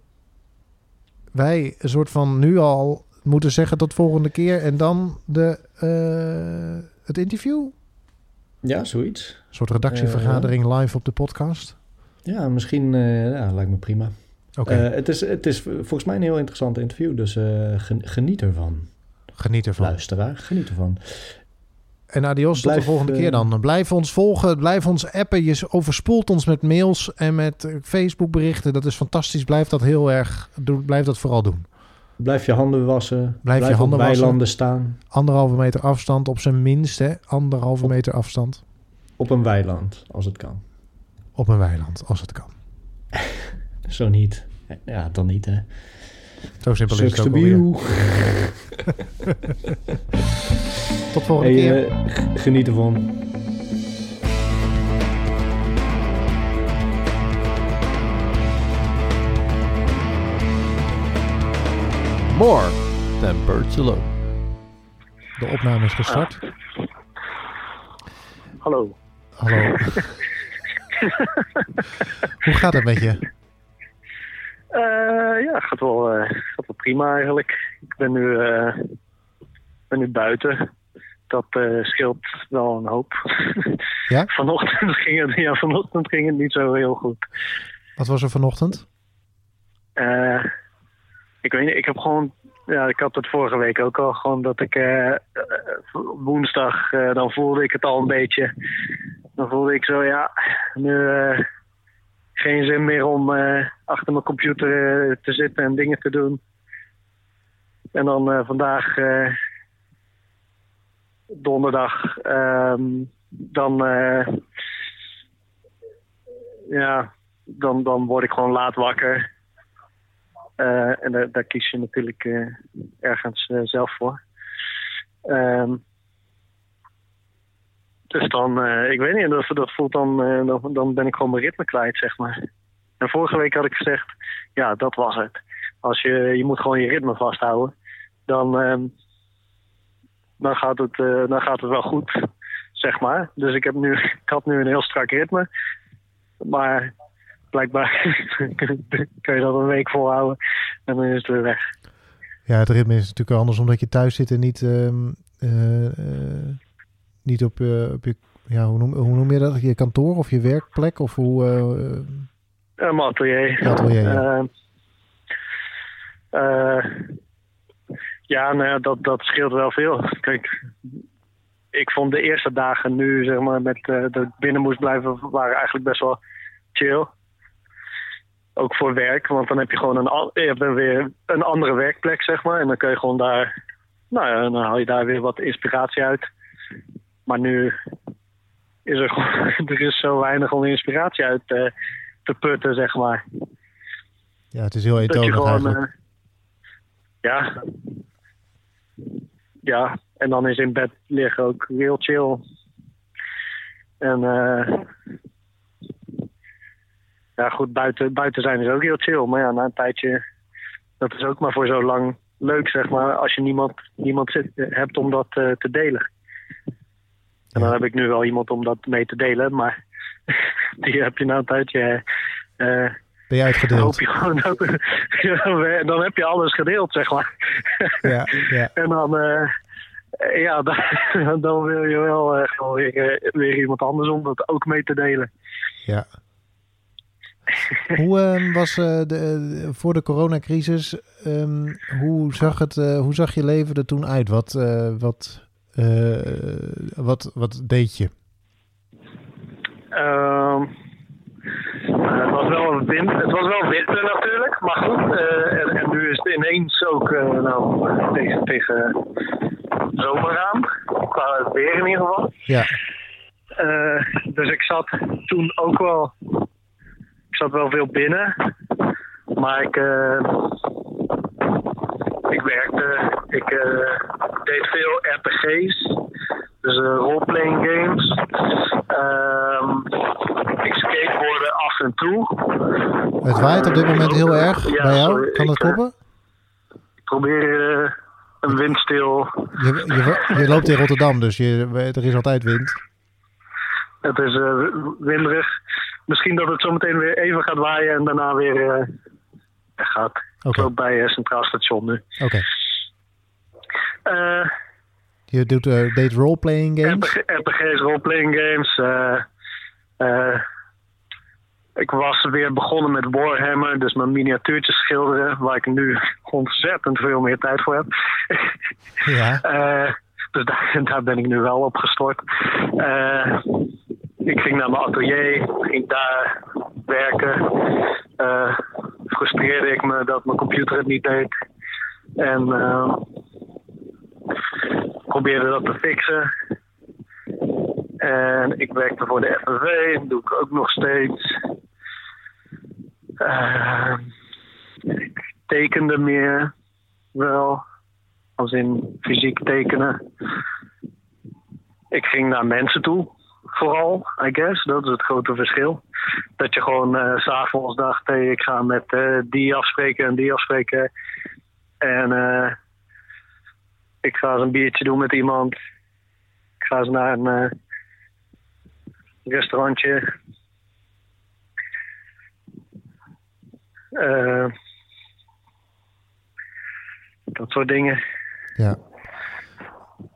wij een soort van nu al moeten zeggen tot volgende keer en dan de, eh, het interview. Ja, zoiets. Een soort redactievergadering live op de podcast. Ja, misschien eh, ja, lijkt me prima. Oké, Eh, het, is, het is volgens mij een heel interessant interview, dus eh, gen- geniet ervan. Geniet ervan. luisteraar. Geniet ervan. En adios, tot Blijf, de volgende eh, keer dan. Blijf ons volgen, blijf ons appen. Je overspoelt ons met mails en met eh, Facebook berichten. Dat is fantastisch. Blijf dat heel erg, doe, blijf dat vooral doen. Blijf je handen wassen. Blijf je op handen wassen. weilanden staan. Anderhalve meter afstand, op zijn minst hè. Anderhalve meter afstand Op een weiland, als het kan. op een weiland, als het kan. Zo niet. Ja, dan niet, hè. Zo simpel is het ook. Tot volgende Hey, keer. eh, geniet ervan. More than birds alone. De opname is gestart. Hallo. Hallo. Hoe gaat het met je? Eh, ja, gaat wel, eh, gaat wel prima eigenlijk. Ik ben nu, eh, ben nu buiten. Dat eh, scheelt wel een hoop. Ja? vanochtend, ging het, ja, vanochtend ging het niet zo heel goed. Wat was er vanochtend? Eh, ik weet niet, ik heb gewoon... Ja, ik had het vorige week ook al. Gewoon dat ik eh, woensdag, dan voelde ik het al een beetje. Dan voelde ik zo, ja, nu geen zin meer om achter mijn computer te zitten en dingen te doen. En dan vandaag, donderdag, ehm, dan, eh, ja, dan, dan word ik gewoon laat wakker. Eh, en daar, kies je natuurlijk eh, ergens zelf voor. Ehm, dus dan, ik weet niet, dat, dat voelt dan, dan, dan ben ik gewoon mijn ritme kwijt, zeg maar. En vorige week had ik gezegd, ja, dat was het. Als je, je moet gewoon je ritme vasthouden, dan, ehm, dan, gaat het, eh, dan gaat het wel goed, zeg maar. Dus ik, heb nu, ik had nu een heel strak ritme. Maar blijkbaar kun je dat een week volhouden en dan is het weer weg. Ja, het ritme is natuurlijk anders omdat je thuis zit en niet, eh, eh, niet op, eh, op je, ja, hoe noem, hoe noem je dat? Je kantoor of je werkplek of hoe... mijn atelier. Atelier, ja. Ja, nou ja, dat, dat scheelt wel veel. Kijk, ik vond de eerste dagen nu, zeg maar, met eh, dat ik binnen moest blijven, waren eigenlijk best wel chill. Ook voor werk, want dan heb je gewoon een, je hebt weer een andere werkplek, zeg maar. En dan kun je gewoon daar, nou ja, dan haal je daar weer wat inspiratie uit. Maar nu is er gewoon, er is zo weinig om inspiratie uit eh, te putten, zeg maar. ja, het is heel eentonig gewoon, eigenlijk. eh, ja. Ja, en dan is in bed liggen ook heel chill. En eh ja, goed, buiten, buiten zijn is ook heel chill. Maar ja, na een tijdje, dat is ook maar voor zo lang leuk, zeg maar, als je niemand, niemand zit, hebt om dat eh, te delen. En dan heb ik nu wel iemand om dat mee te delen, maar die heb je na een tijdje. eh, eh, Ben je dan uitgedeeld? hoop je gewoon dat, ja, dan heb je alles gedeeld, zeg maar. Ja, ja. En dan, eh, ja, dan, dan wil je wel eh, gewoon weer, eh, weer iemand anders om dat ook mee te delen. Ja. Hoe ehm, was de, voor de coronacrisis, ehm, hoe, zag het, hoe zag je leven er toen uit? Wat, wat, wat, wat deed je? Ehm, het, was wel een win het was wel winter natuurlijk, maar goed. eh, en, en nu is het ineens ook eh, nou, tegen, tegen zomer aan, qua het weer in ieder geval. Ja, Eh, dus ik zat toen ook wel. Ik zat wel veel binnen. Maar ik. ik werkte. Ik deed veel RPG's. Dus eh roleplaying games. Ehm, ik skateboardde af en toe. het waait op dit moment heel erg Ja, bij jou. sorry, kan dat eh, kloppen? Ik probeer eh, een windstil. Je, je, je loopt in Rotterdam, dus je, er is altijd wind. Het is eh, winderig. Misschien dat het zometeen weer even gaat waaien en daarna weer eh, gaat. Ik loop bij eh, Centraal Station nu. oké. Eh, Je doet, eh deed roleplaying games. RPG, RPG's, roleplaying games. eh, eh, ik was weer begonnen met Warhammer, dus mijn miniatuurtjes schilderen, waar ik nu ontzettend veel meer tijd voor heb. Ja. Dus daar, daar ben ik nu wel op gestort. Ik ging naar mijn atelier, ging daar werken. Eh, frustreerde ik me dat mijn computer het niet deed. En probeerde dat te fixen. En ik werkte voor de FNV, dat doe ik ook nog steeds. Eh, ik tekende meer, wel, als in fysiek tekenen. Ik ging naar mensen toe, vooral, I guess. Dat is het grote verschil. Dat je gewoon s s'avonds dacht, ik ga met eh, die afspreken en die afspreken. En eh, ik ga eens een biertje doen met iemand. Ik ga eens naar een eh, restaurantje. Eh, dat soort dingen. Ja.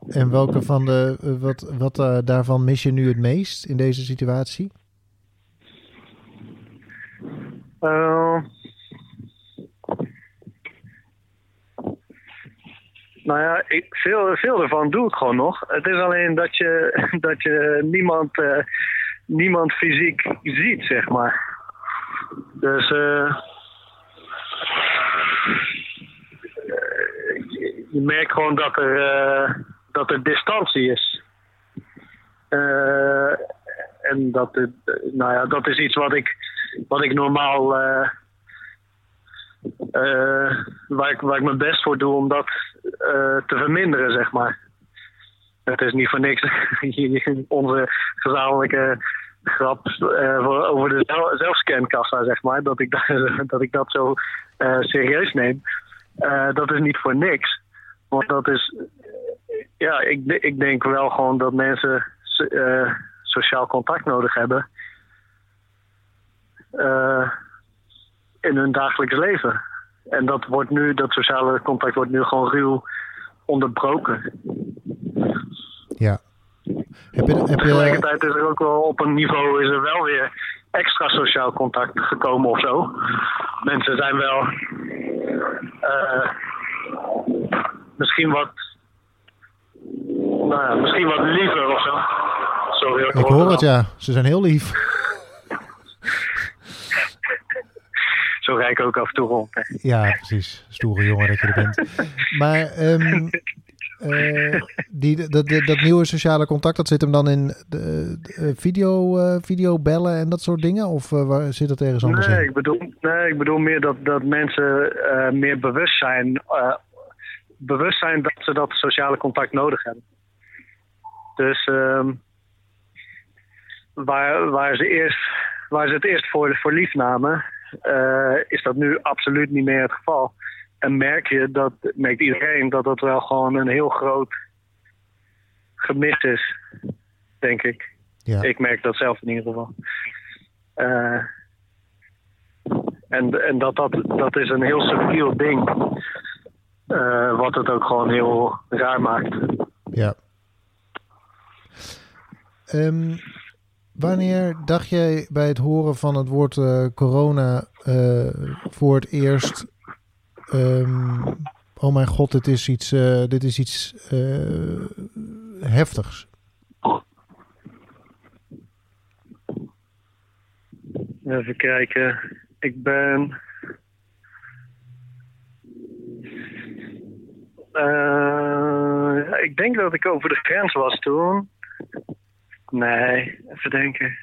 En welke van de, eh, wat, wat daarvan mis je nu het meest in deze situatie? Eh, nou ja, veel, veel ervan doe ik gewoon nog. Het is alleen dat je, dat je niemand, eh, niemand fysiek ziet, zeg maar. Dus eh, eh, je, merkt gewoon dat er, dat er distantie is. En dat, nou ja, dat is iets wat ik, wat ik normaal. Eh, waar, ik, waar ik mijn best voor doe om dat eh, te verminderen, zeg maar. Het is niet voor niks onze gezamenlijke grap eh, over de zel- zelfscankassa, zeg maar. Dat ik, dat, dat, ik dat zo serieus neem. Dat is niet voor niks. Want dat is. Ja, ik, ik denk wel gewoon dat mensen so- sociaal contact nodig hebben. In hun dagelijks leven. En dat wordt nu, dat sociale contact wordt nu gewoon ruw onderbroken. Ja. Heb je, heb je, Tegelijkertijd is er ook wel op een niveau is er wel weer extra sociaal contact gekomen of zo. Mensen zijn wel eh, misschien wat nou ja, misschien wat liever of zo. Sorry, ik hoor het ja, ze zijn heel lief. Zo rijd ik ook af en toe rond. hè. Ja, precies. Stoere jongen dat je er bent. Maar ehm, eh, die, dat, dat, dat nieuwe sociale contact, dat zit hem dan in de, de video, eh, videobellen en dat soort dingen? Of eh, waar zit dat ergens anders Nee, in? ik bedoel, nee, ik bedoel meer dat, dat mensen eh, meer bewust zijn, eh, bewust zijn dat ze dat sociale contact nodig hebben. Dus ehm, waar, waar, ze eerst, waar ze het eerst voor, voor lief namen, eh, is dat nu absoluut niet meer het geval. En merk je dat, merkt iedereen dat dat wel gewoon een heel groot gemis is, denk ik. Ja. Ik merk dat zelf in ieder geval. Eh, en, en dat, dat, dat is een heel subtiel ding. Eh, wat het ook gewoon heel raar maakt. Ja. Ehm, wanneer dacht jij bij het horen van het woord eh, corona eh, voor het eerst... ehm, oh mijn god, dit is iets, eh, dit is iets heftigs. Even kijken. Ik ben. Ik denk dat ik over de grens was toen. Nee, even denken.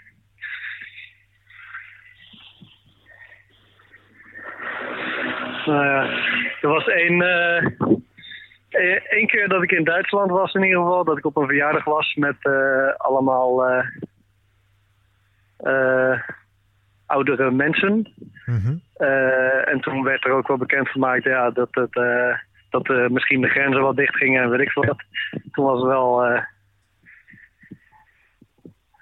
Nou ja, er was één. eh, eh, één keer dat ik in Duitsland was, in ieder geval. Dat ik op een verjaardag was met eh, allemaal. eh, oudere mensen. Mhm. En toen werd er ook wel bekendgemaakt ja, dat, het, dat misschien de grenzen wat dicht gingen en weet ik veel wat. Toen was het wel.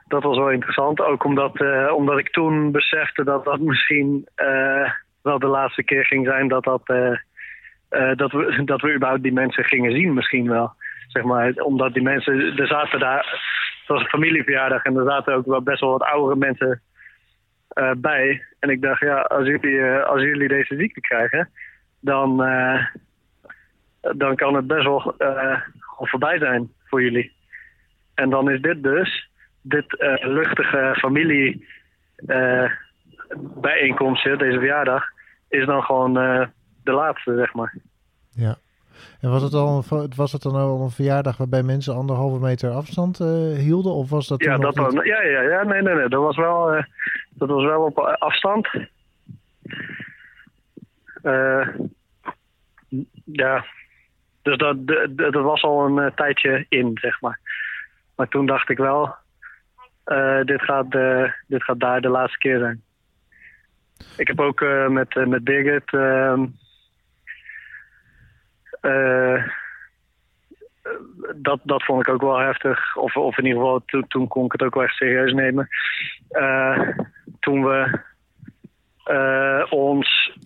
Dat was wel interessant. Ook omdat, eh, omdat ik toen besefte dat dat misschien eh, wel de laatste keer ging zijn dat, dat, eh, dat, we, dat we überhaupt die mensen gingen zien, misschien wel. Zeg maar, omdat die mensen, er zaten daar, het was een familieverjaardag en er zaten ook wel best wel wat oudere mensen bij. En ik dacht, ja, als jullie, als jullie deze ziekte krijgen, dan, dan kan het best wel voorbij zijn voor jullie. En dan is dit dus, dit eh, luchtige familie eh, deze verjaardag, is dan gewoon eh, de laatste, zeg maar. Ja. En was het, al een, was het dan al een verjaardag waarbij mensen anderhalve meter afstand hielden? Of was dat Ja, dat niet? dan, ja, ja, ja, nee, nee, nee. Dat was wel, dat was wel op afstand. Ja, dus dat, dat was al een tijdje in, zeg maar. Maar toen dacht ik wel, eh, dit, gaat, eh, dit gaat daar de laatste keer zijn. Ik heb ook eh, met, met Birgit... ehm, eh, dat, dat vond ik ook wel heftig. Of, of in ieder geval, toen, kon ik het ook wel echt serieus nemen. Toen we ons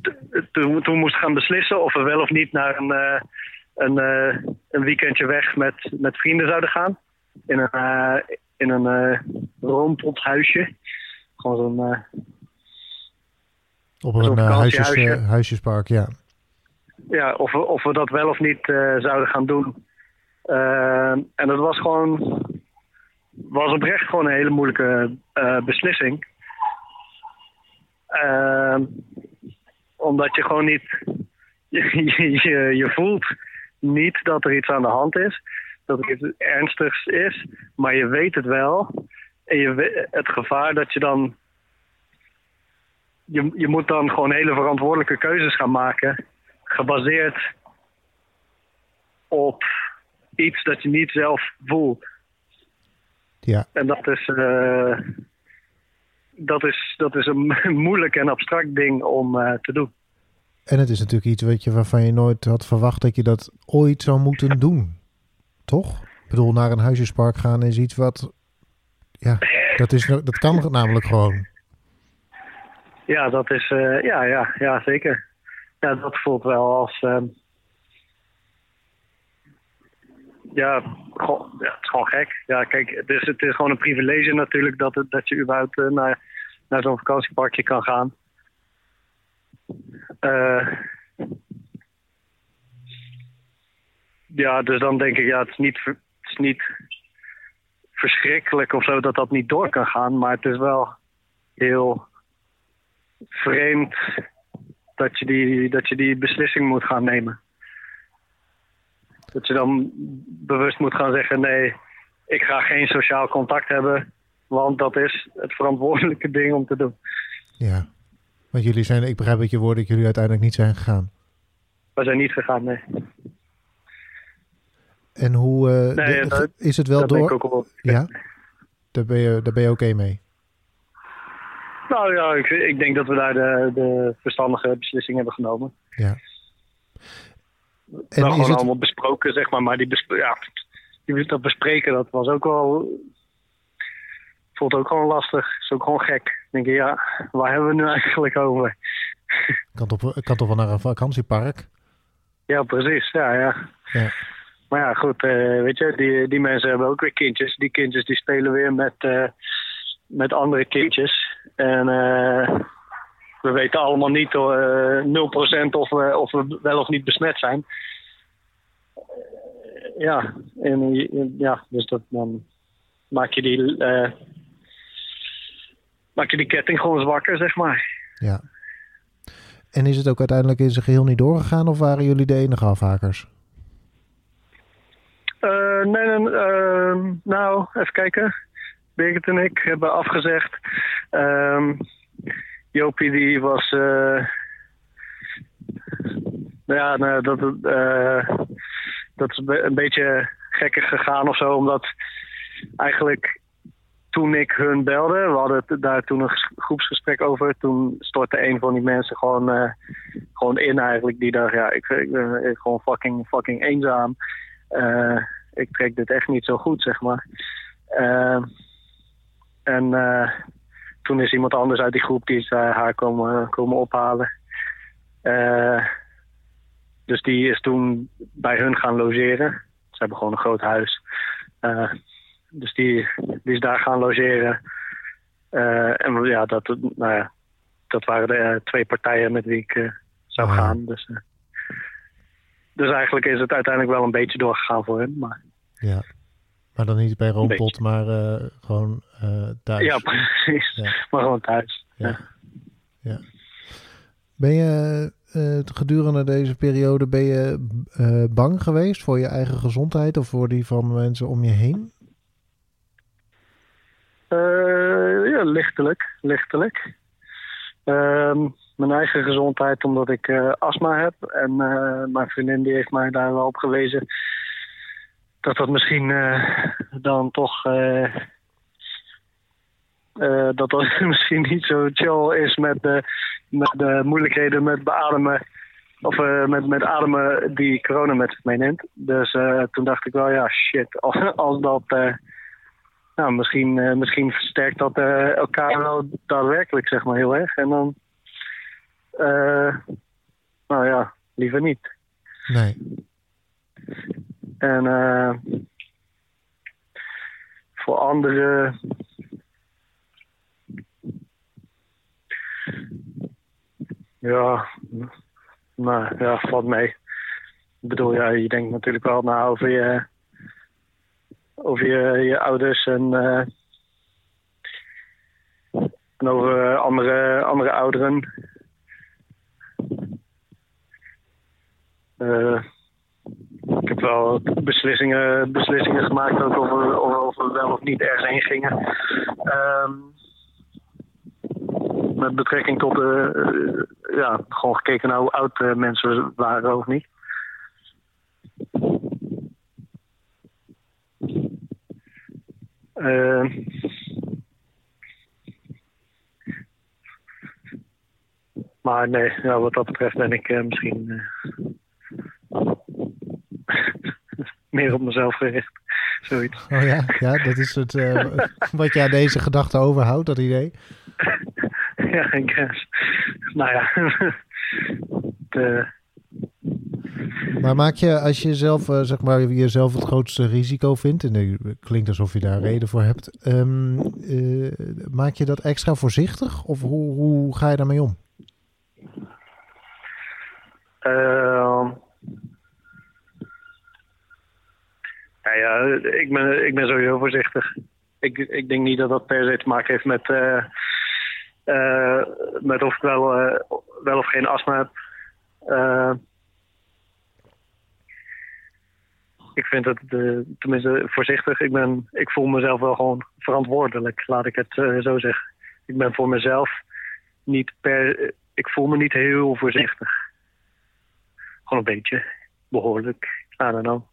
toen, toen moesten gaan beslissen of we wel of niet naar een, een, een weekendje weg met, met vrienden zouden gaan. In een, in een roompothuisje. Gewoon zo'n. eh, Op een eh, huisjes, huisjespark, ja. ja, of, we, of we dat wel of niet zouden gaan doen. Eh, en dat was gewoon, was oprecht gewoon een hele moeilijke beslissing. Eh, omdat je gewoon niet, je, je, je voelt niet dat er iets aan de hand is, dat er iets ernstigs is, maar je weet het wel. En je, we- het gevaar dat je dan, je, je moet dan gewoon hele verantwoordelijke keuzes gaan maken gebaseerd op iets dat je niet zelf voelt. Ja, En dat is, eh, dat is, dat is een moeilijk en abstract ding om eh, te doen. en het is natuurlijk iets weet je, waarvan je nooit had verwacht dat je dat ooit zou moeten doen. Toch? Ik bedoel, naar een huisjespark gaan is iets wat... Ja, dat, is, dat kan namelijk gewoon. Ja, dat is, eh, ja, ja, ja, zeker. Ja, dat voelt wel als, ehm, ja, het is gewoon gek. Ja, kijk, het is, het is gewoon een privilege natuurlijk dat, het, dat je überhaupt eh, naar, naar zo'n vakantieparkje kan gaan. Eh, ja, dus dan denk ik, ja, het is niet, het is niet verschrikkelijk of zo dat dat niet door kan gaan, maar het is wel heel vreemd dat je die, dat je die beslissing moet gaan nemen. Dat je dan bewust moet gaan zeggen: nee, ik ga geen sociaal contact hebben, want dat is het verantwoordelijke ding om te doen. Ja. Want jullie zijn, ik begrijp uit je woorden dat jullie uiteindelijk niet zijn gegaan. We zijn niet gegaan, nee. En hoe eh, Nee, de- dat- is het wel dat ben door? ik ook wel. Ja? Daar ben je, daar ben je oké mee. Nou ja, ik, ik denk dat we daar de, de verstandige beslissing hebben genomen. Ja. En gewoon is het, allemaal besproken, zeg maar. Maar die, ja, die, dat bespreken, dat was ook wel... Voelt ook gewoon lastig. Is ook gewoon gek. Denk je, ja, waar hebben we nu eigenlijk over? kan, toch, kan toch wel naar een vakantiepark? Ja, precies. Ja, ja. Ja. Maar ja, goed, eh, weet je, die, die mensen hebben ook weer kindjes. Die kindjes die spelen weer met, eh, met andere kindjes. En eh, we weten allemaal niet eh 0% of we, of we wel of niet besmet zijn. Ja, ja, dus dat, dan maak je die, maak je die ketting gewoon zwakker, zeg maar. Ja. En is het ook uiteindelijk in zijn geheel niet doorgegaan of waren jullie de enige afhakers? Eh, nee, ehm, nou, even kijken. Birgit en ik hebben afgezegd. Ehm Jopie die was... nou ja, nou, dat, eh, dat is een beetje gekker gegaan of zo. Omdat eigenlijk toen ik hun belde... We hadden daar toen een ges- groepsgesprek over. Toen stortte een van die mensen gewoon, gewoon in eigenlijk. Die dacht, ja, ik, ik ben gewoon fucking, fucking eenzaam. Eh, ik trek dit echt niet zo goed, zeg maar. Eh, en eh, toen is iemand anders uit die groep die is haar komen, komen ophalen. Dus die is toen bij hun gaan logeren. Ze hebben gewoon een groot huis. Dus die, die is daar gaan logeren. En ja dat, nou ja, dat waren de twee partijen met wie ik zou Ah, gaan. Dus, dus eigenlijk is het uiteindelijk wel een beetje doorgegaan voor hem. Maar Ja. Maar dan niet bij Roompot, beetje. maar eh, gewoon eh, thuis. ja, precies. Ja. Maar gewoon thuis. Ja. Ja. Ja. Ben je eh, gedurende deze periode ben je bang geweest voor je eigen gezondheid of voor die van mensen om je heen? Ja, lichtelijk. lichtelijk. Ehm, mijn eigen gezondheid, omdat ik eh, astma heb. En eh, mijn vriendin die heeft mij daar wel op gewezen dat dat misschien eh, dan toch. dat dat misschien niet zo chill is met de, met de moeilijkheden met beademen. Of met, met ademen die corona met zich meeneemt. Dus toen dacht ik wel, ja, shit. Als, als dat. nou, misschien, misschien versterkt dat elkaar wel daadwerkelijk, zeg maar, heel erg. En dan, eh, nou ja, liever niet. Nee. En eh, voor anderen. Ja, nou ja, valt mee. Ik bedoel, ja, je denkt natuurlijk wel na over je, over je, je ouders en, eh, en over andere, andere ouderen. Ik heb wel beslissingen, beslissingen gemaakt over, of we wel of niet ergens heen gingen. Ehm, met betrekking tot de, eh, ja, gewoon gekeken naar hoe oud eh, mensen waren of niet. Ehm, maar nee, wat dat betreft ben ik eh, misschien eh, meer op mezelf gericht. Zoiets. Oh ja, ja dat is het, eh, wat je aan deze gedachte overhoudt, dat idee. ja, ik guess. Nou ja. de, Maar maak je, als je zelf, eh, zeg maar, jezelf het grootste risico vindt, en het klinkt alsof je daar reden voor hebt, ehm, eh, maak je dat extra voorzichtig of hoe, hoe ga je daarmee om? Ehm, nou ja, ik ben, sowieso voorzichtig. Ik, ik denk niet dat dat per se te maken heeft met, eh, eh, met of ik wel, eh, wel of geen astma heb. Ik vind het tenminste voorzichtig. Ik, ben, ik voel mezelf wel gewoon verantwoordelijk, laat ik het zo zeggen. Ik ben voor mezelf niet per. Ik voel me niet heel voorzichtig. Gewoon een beetje. Behoorlijk. I don't know.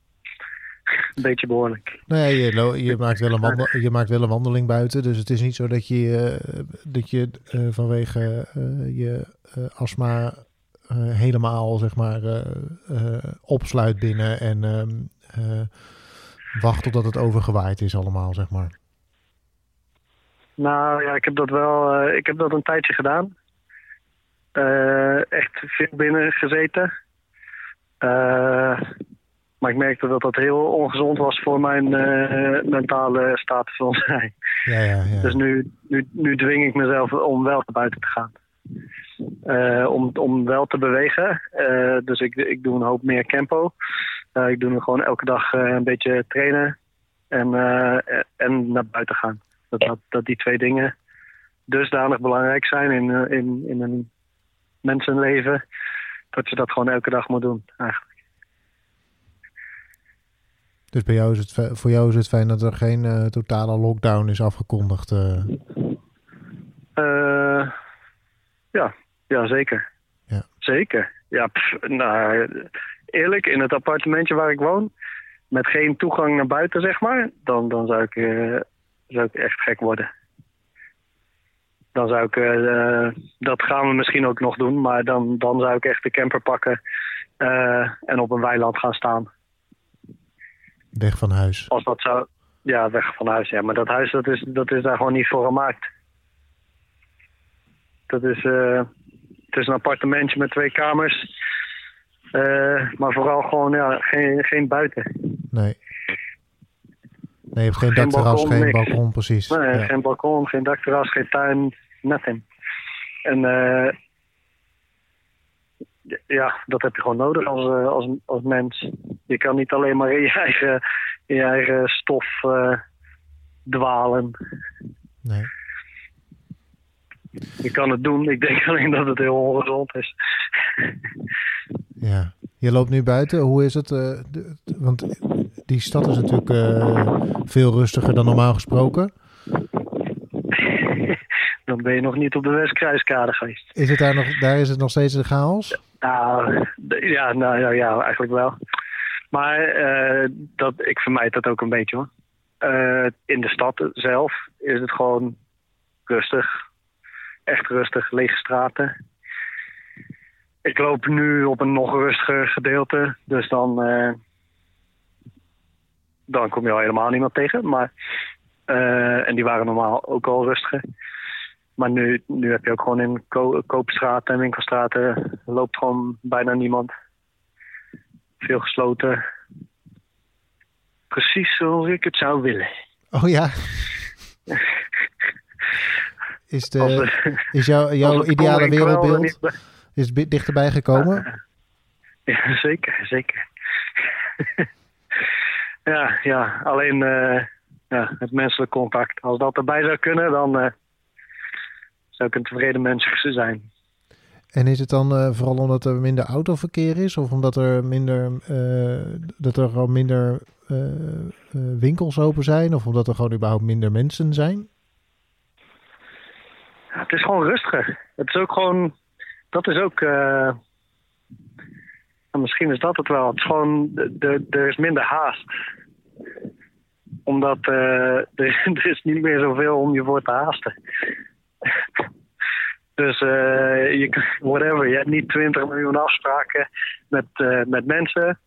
Een beetje behoorlijk. Nee, je, je, maakt wel een wandel, je maakt wel een wandeling buiten. Dus het is niet zo dat je, eh, dat je eh, vanwege eh, je astma helemaal zeg maar, opsluit binnen en ehm, eh, wacht totdat het overgewaaid is allemaal, zeg maar. Nou ja, ik heb dat wel. ik heb dat een tijdje gedaan. Echt veel binnen gezeten. Maar ik merkte dat dat heel ongezond was voor mijn eh, mentale status van zijn. Ja, ja, ja. Dus nu, nu, nu dwing ik mezelf om wel naar buiten te gaan. Eh, om, om wel te bewegen. Eh, dus ik, ik doe een hoop meer tempo. Ik doe gewoon elke dag een beetje trainen. En, en naar buiten gaan. Dat, dat, dat die twee dingen dusdanig belangrijk zijn in, in, in een mensenleven. Dat je dat gewoon elke dag moet doen. Eigenlijk. Dus bij jou is het, voor jou is het fijn dat er geen eh, totale lockdown is afgekondigd. eh. Eh, ja, ja, zeker. Ja. Zeker. Ja, pff, nou, eerlijk, in het appartementje waar ik woon, met geen toegang naar buiten, zeg maar, dan, dan zou, ik, zou ik echt gek worden. Dan zou ik, dat gaan we misschien ook nog doen, maar dan, dan zou ik echt de camper pakken en op een weiland gaan staan. Weg van huis. Als dat zou, ja, weg van huis, ja. Maar dat huis, dat is, dat is daar gewoon niet voor gemaakt. Dat is, eh, het is een appartementje met twee kamers. Eh, maar vooral gewoon, ja, geen, geen buiten. Nee. Nee, je hebt geen, Geen dakterras, balkon, geen niks. balkon, precies. Nee, ja. Geen balkon, geen dakterras, geen tuin, nothing. En eh, ja, dat heb je gewoon nodig als, eh, als, als mens. Je kan niet alleen maar in je eigen, in je eigen stof eh, dwalen. Nee. Je kan het doen, ik denk alleen dat het heel ongezond is. Ja. Je loopt nu buiten. Hoe is het? eh, de- want die stad is natuurlijk veel rustiger dan normaal gesproken. Dan ben je nog niet op de Westkruiskade geweest. Is het daar nog? Daar is het nog steeds een chaos? Nou, ja, nou ja, ja eigenlijk wel. Maar eh, dat, ik vermijd dat ook een beetje hoor. Eh, in de stad zelf is het gewoon rustig. Echt rustig, lege straten. Ik loop nu op een nog rustiger gedeelte. Dus dan, eh, dan kom je al helemaal niemand tegen. Maar, en die waren normaal ook al rustiger. Maar nu, nu heb je ook gewoon in ko koopstraten en winkelstraten loopt gewoon bijna niemand. Veel gesloten. Precies zoals ik het zou willen. Oh ja. Is, de, is jouw, jouw ideale wereldbeeld is bi- dichterbij gekomen? Ja, zeker, zeker. ja, ja, alleen eh, ja, het menselijk contact. Als dat erbij zou kunnen, dan eh, zou ik een tevreden mens zijn. En is het dan eh, vooral omdat er minder autoverkeer is? Of omdat er minder, eh, dat er gewoon minder eh, winkels open zijn? Of omdat er gewoon überhaupt minder mensen zijn? Ja, het is gewoon rustiger. Het is ook gewoon. Dat is ook. nou, misschien is dat het wel. Het is gewoon. Er is minder haast. Omdat er, er is niet meer zoveel om je voor te haasten. dus eh, je, whatever. Je hebt niet 20 miljoen afspraken met, eh, met mensen.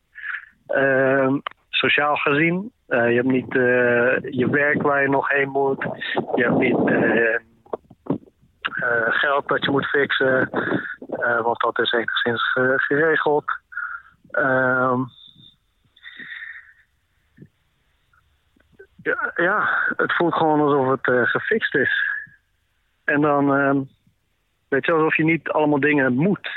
Ehm, sociaal gezien. Eh, je hebt niet je werk waar je nog heen moet. Je hebt niet. geld dat je moet fixen, want dat is enigszins ge- geregeld. Ehm, ja, ja, het voelt gewoon alsof het gefixt is. En dan, ehm, weet je, alsof je niet allemaal dingen moet.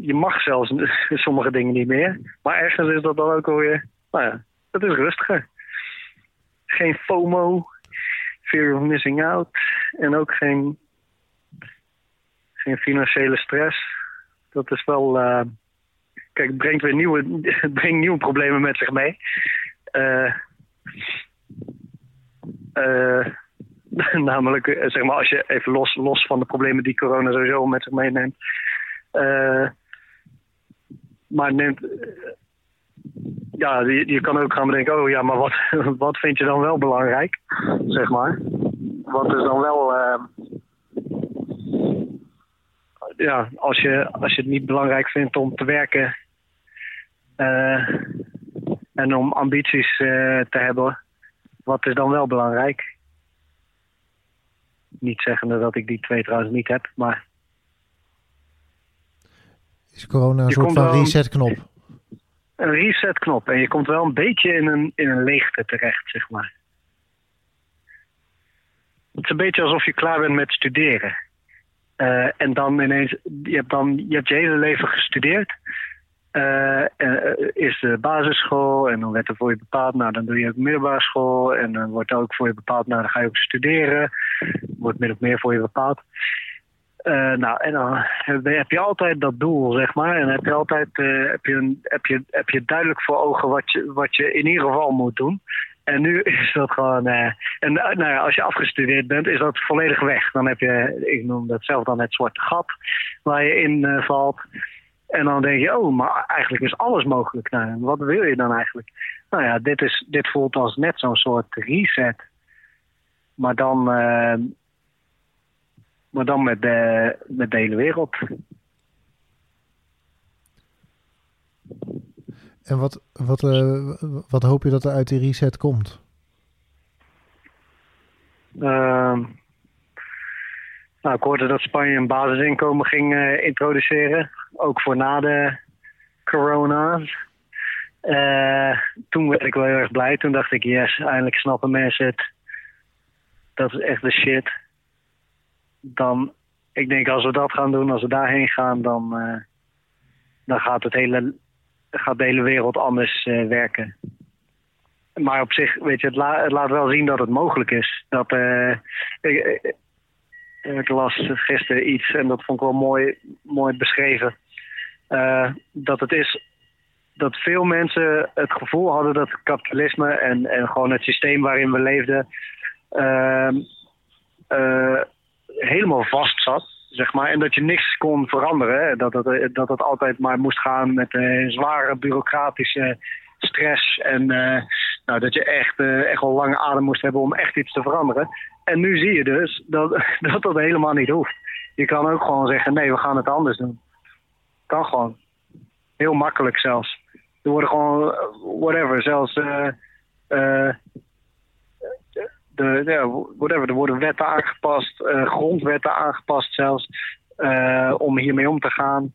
Je, mag zelfs sommige dingen niet meer, maar ergens is dat dan ook alweer, nou ja, het is rustiger. Geen FOMO, fear of missing out. En ook geen, geen financiële stress. Dat is wel. eh, kijk, het brengt weer nieuwe, brengt nieuwe problemen met zich mee. Eh, eh, namelijk, eh, zeg maar, als je even los, los van de problemen die corona sowieso met zich meeneemt. Eh, maar neemt. eh, ja, je, je kan ook gaan bedenken, oh ja, maar wat, wat vind je dan wel belangrijk? Zeg maar. Wat is dan wel. ja, als je, als je het niet belangrijk vindt om te werken. en om ambities te hebben, wat is dan wel belangrijk? Niet zeggende dat ik die twee trouwens niet heb, maar Is corona een soort van resetknop? een resetknop. En je komt wel een beetje in een, in een leegte terecht, zeg maar. Het is een beetje alsof je klaar bent met studeren. Eh, en dan ineens, je hebt, dan, je hebt je hele leven gestudeerd. Eh, en, eh, eerst de basisschool en dan werd er voor je bepaald, nou dan doe je ook middelbare school. En dan wordt ook voor je bepaald, nou dan ga je ook studeren. Wordt min of meer voor je bepaald. Eh, nou, en dan heb je altijd dat doel, zeg maar. En heb je altijd eh, heb je heb je, heb je duidelijk voor ogen wat je, wat je in ieder geval moet doen. En nu is dat gewoon. eh, en eh, nou ja, als je afgestudeerd bent, is dat volledig weg. Dan heb je, ik noem dat zelf dan het zwarte gat waar je in eh, valt. En dan denk je, oh, maar eigenlijk is alles mogelijk. Nou, wat wil je dan eigenlijk? Nou ja, dit, is, dit voelt als net zo'n soort reset. Maar dan, eh, maar dan met, de, met de hele wereld. En wat, wat, eh, wat hoop je dat er uit die reset komt? Ehm, nou, ik hoorde dat Spanje een basisinkomen ging eh, introduceren. Ook voor na de corona's. Eh, toen werd ik wel heel erg blij. Toen dacht ik, yes, eindelijk snappen mensen het. Dat is echt de shit. Dan, ik denk als we dat gaan doen, als we daarheen gaan, dan, eh, dan gaat, het hele, gaat de hele wereld anders werken. Maar op zich, weet je, het, la- het laat wel zien dat het mogelijk is. Dat, ik- ik las gisteren iets en dat vond ik wel mooi, mooi beschreven. Eh, dat het is dat veel mensen het gevoel hadden dat kapitalisme en, en gewoon het systeem waarin we leefden ehm, eh, helemaal vast zat. Zeg maar, en dat je niks kon veranderen. Hè? Dat, het, dat het altijd maar moest gaan met eh, zware bureaucratische stress. En eh, nou, dat je echt, eh, echt wel lange adem moest hebben om echt iets te veranderen. En nu zie je dus dat dat, dat helemaal niet hoeft. Je kan ook gewoon zeggen: nee, we gaan het anders doen. Kan gewoon. Heel makkelijk zelfs. Er worden gewoon, eh, whatever, zelfs. eh, eh, de, whatever, er worden wetten aangepast, grondwetten aangepast zelfs, eh, om hiermee om te gaan.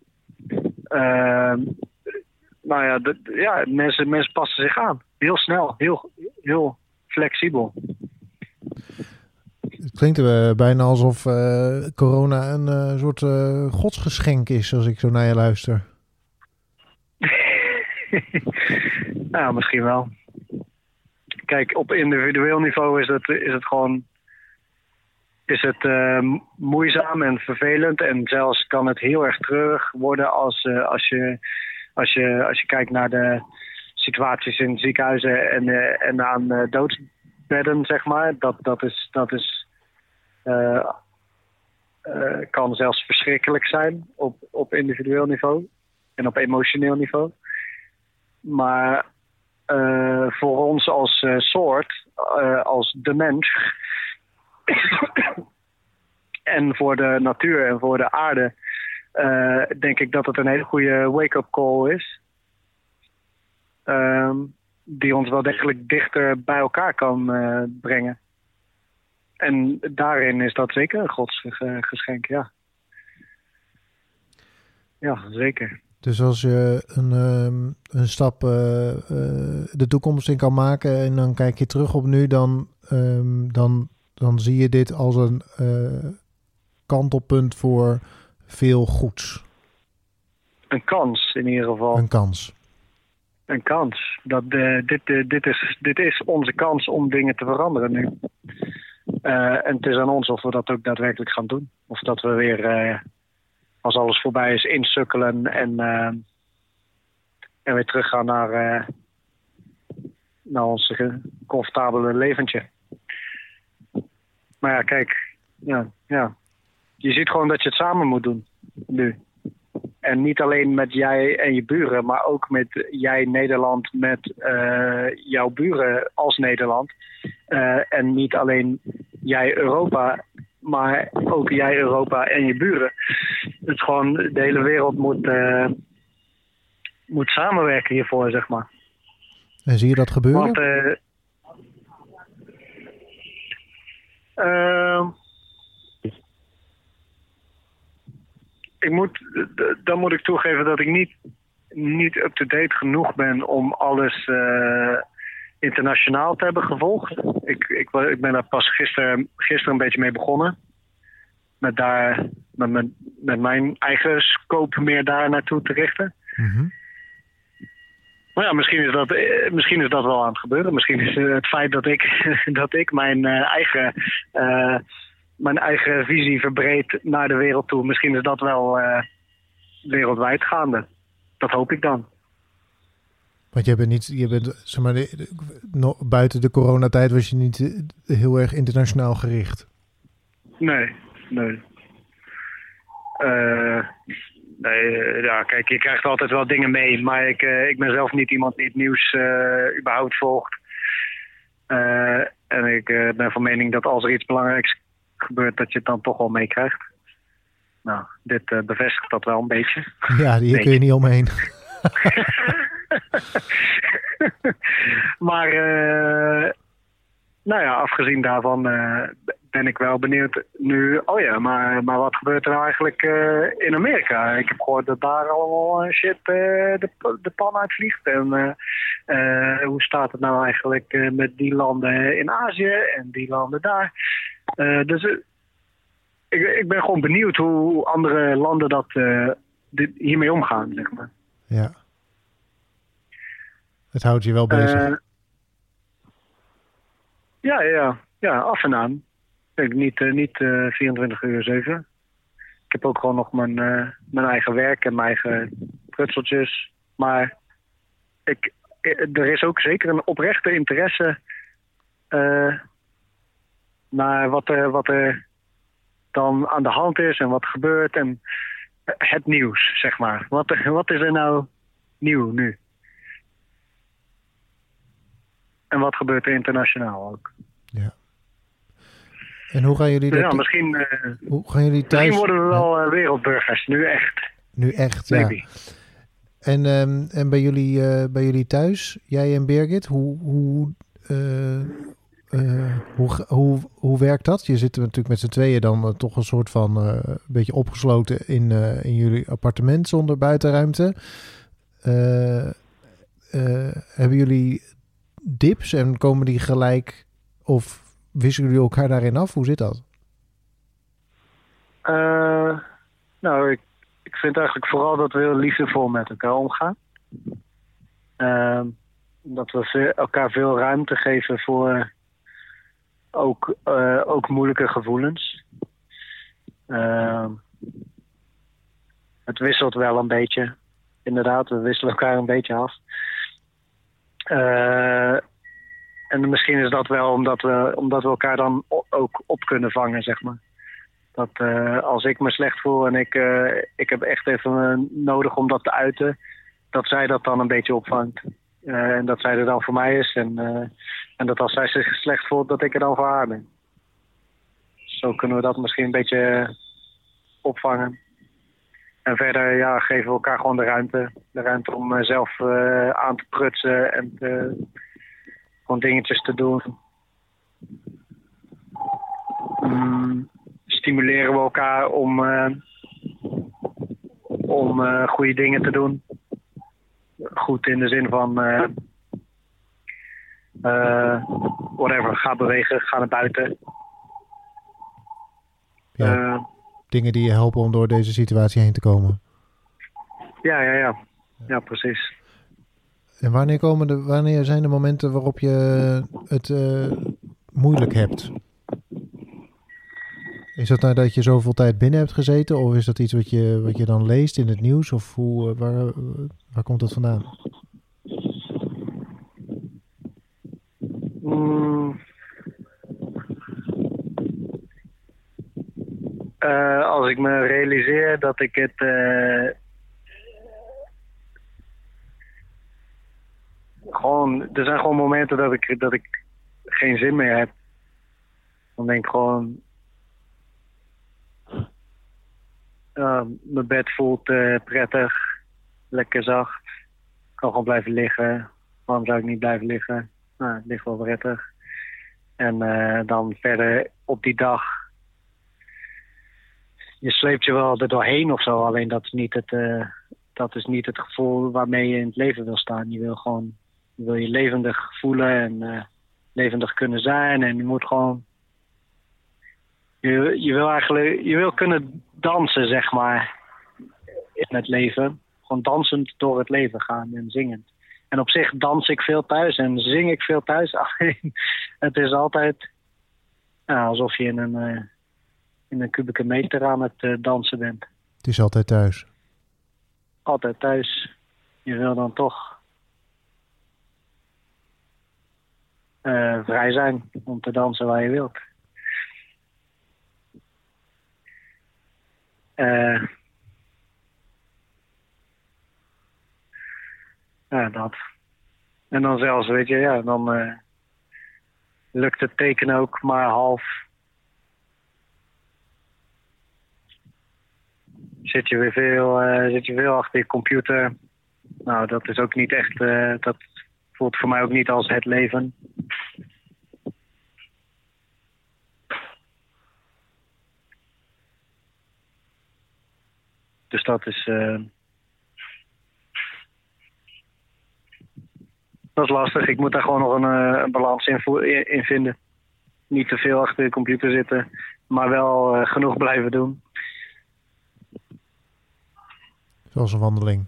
Eh, nou ja, ja mensen, mensen passen zich aan. Heel snel, heel, heel flexibel. Het klinkt er bijna alsof eh, corona een eh, soort eh, godsgeschenk is, als ik zo naar je luister. nou, misschien wel. Kijk, op individueel niveau is het, is het gewoon is het eh, moeizaam en vervelend. En zelfs kan het heel erg treurig worden als, eh, als, je, als, je, als je kijkt naar de situaties in ziekenhuizen en, eh, en aan eh, doodsbedden, zeg maar. Dat, dat is. Dat is eh, eh, kan zelfs verschrikkelijk zijn op, op individueel niveau en op emotioneel niveau. Maar eh, voor ons als eh, soort, eh, als de mens, en voor de natuur en voor de aarde, eh, denk ik dat het een hele goede wake-up call is. Ehm, die ons wel degelijk dichter bij elkaar kan eh, brengen. En daarin is dat zeker een godsgeschenk, ja. Ja, zeker. Dus als je een, ehm, een stap eh, eh, de toekomst in kan maken en dan kijk je terug op nu, dan, ehm, dan, dan zie je dit als een eh, kantelpunt voor veel goeds. Een kans in ieder geval. Een kans. een kans. Dat, eh, dit, dit, is, dit is onze kans om dingen te veranderen nu. Eh, en het is aan ons of we dat ook daadwerkelijk gaan doen. Of dat we weer, eh, als alles voorbij is, insukkelen en, eh, en weer teruggaan naar, naar ons comfortabele leventje. Maar ja, kijk, ja. je ziet gewoon dat je het samen moet doen nu. En niet alleen met jij en je buren, maar ook met jij Nederland, met eh, jouw buren als Nederland. Eh, en niet alleen jij Europa, maar ook jij Europa en je buren. Het is gewoon, de hele wereld moet, eh, moet samenwerken hiervoor, zeg maar. En zie je dat gebeuren? Want, eh, ehm, ik moet, dan moet ik toegeven dat ik niet, niet up-to-date genoeg ben om alles eh, internationaal te hebben gevolgd. Ik, ik, ik ben daar pas gisteren, gisteren een beetje mee begonnen. Met, daar, met, mijn, met mijn eigen scope meer daar naartoe te richten. Mhm. Maar ja, misschien is, dat, eh, misschien is dat wel aan het gebeuren. Misschien is het feit dat ik, dat ik mijn, eh, eigen, mijn eigen visie verbreed naar de wereld toe. Misschien is dat wel eh, wereldwijd gaande. Dat hoop ik dan. Want je bent niet, je bent, zeg maar, de- de- no- buiten de coronatijd was je niet eh, heel erg internationaal gericht. Nee, nee. Eh, nee, ja, kijk, je krijgt altijd wel dingen mee. Maar ik, ik ben zelf niet iemand die het nieuws überhaupt volgt. En ik ben van mening dat als er iets belangrijks gebeurt, dat je het dan toch wel meekrijgt. Nou, dit eh, bevestigt dat wel een beetje. Ja, hier kun je niet omheen. maar, eh, nou ja, afgezien daarvan eh, ben ik wel benieuwd nu. Oh ja, maar, maar wat gebeurt er nou eigenlijk eh, in Amerika? Ik heb gehoord dat daar allemaal eh, shit eh, de, de pan uitvliegt. En hoe staat het nou eigenlijk met die landen in Azië en die landen daar? Dus ik, ik ben gewoon benieuwd hoe andere landen dat dit, hiermee omgaan, zeg maar. Ja. Het houdt je wel bezig. Ja, ja, ja, af en aan. Ik, niet eh, niet eh, 24 uur 7. Ik heb ook gewoon nog mijn, eh, mijn eigen werk en mijn eigen prutseltjes. Maar ik, eh, er is ook zeker een oprechte interesse eh, naar wat er, wat er dan aan de hand is en wat gebeurt. En het nieuws, zeg maar. Wat, wat is er nou nieuw nu? En wat gebeurt er internationaal ook? En hoe gaan jullie dat ja, misschien, eh, Hoe gaan jullie thuis? misschien worden we wel eh, wereldburgers, nu echt. nu echt, ja. En, ehm, en bij, jullie, eh, bij jullie thuis, jij en Birgit, hoe, hoe, hoe, hoe, hoe werkt dat? Je zit natuurlijk met z'n tweeën dan toch een soort van een beetje opgesloten in, in jullie appartement zonder buitenruimte. Hebben jullie dips en komen die gelijk of wisselen jullie elkaar daarin af? Hoe zit dat? Eh, nou, ik, vind eigenlijk vooral dat we heel liefdevol met elkaar omgaan. Ehm, dat we elkaar veel ruimte geven voor ook, eh, ook moeilijke gevoelens. Ehm, het wisselt wel een beetje. Inderdaad, we wisselen elkaar een beetje af. En misschien is dat wel omdat we, omdat we elkaar dan ook op kunnen vangen, zeg maar. Dat eh, als ik me slecht voel en ik, eh, ik heb echt even eh, nodig om dat te uiten, dat zij dat dan een beetje opvangt. En dat zij er dan voor mij is. En, en dat als zij zich slecht voelt, dat ik er dan voor haar ben. Zo kunnen we dat misschien een beetje opvangen. En verder ja, geven we elkaar gewoon de ruimte. De ruimte om zelf aan te prutsen en te- gewoon dingetjes te doen. Mm, stimuleren we elkaar om, eh, om eh, goede dingen te doen. Goed in de zin van eh, whatever, ga bewegen, ga naar buiten. Ja, dingen die je helpen om door deze situatie heen te komen. ja, ja, ja. Ja, precies. En wanneer, komen de, wanneer zijn de momenten waarop je het eh, moeilijk hebt? Is dat nadat je zoveel tijd binnen hebt gezeten? Of is dat iets wat je, wat je dan leest in het nieuws? Of hoe, eh, waar, eh, waar komt dat vandaan? Mm. Als ik me realiseer dat ik het. eh, gewoon, er zijn gewoon momenten dat ik, dat ik geen zin meer heb. Dan denk ik gewoon. eh, mijn bed voelt eh, prettig, lekker zacht. Ik kan gewoon blijven liggen. Waarom zou ik niet blijven liggen? Nou, het ligt wel prettig. En eh, dan verder op die dag. Je sleept je wel er doorheen of zo. Alleen dat is niet het, eh, dat is niet het gevoel waarmee je in het leven wil staan. Je wil gewoon wil je levendig voelen en eh, levendig kunnen zijn. En je moet gewoon. Je, je wil eigenlijk je wil kunnen dansen, zeg maar. In het leven. Gewoon dansend door het leven gaan en zingend. En op zich dans ik veel thuis en zing ik veel thuis. Alleen het is altijd ja, alsof je in een, eh, in een kubieke meter aan het eh, dansen bent. Het is altijd thuis. Altijd thuis. Je wil dan toch eh, vrij zijn om te dansen waar je wilt. Eh, ja, dat. En dan zelfs, weet je, ja, dan eh, lukt het tekenen ook maar half. Zit je weer veel, zit je veel achter je computer. Nou, dat is ook niet echt, dat voelt voor mij ook niet als het leven. Dus dat is. Eh, dat is lastig. Ik moet daar gewoon nog een, eh, een balans in, in, vinden. Niet te veel achter de computer zitten, maar wel eh, genoeg blijven doen. Zoals een wandeling.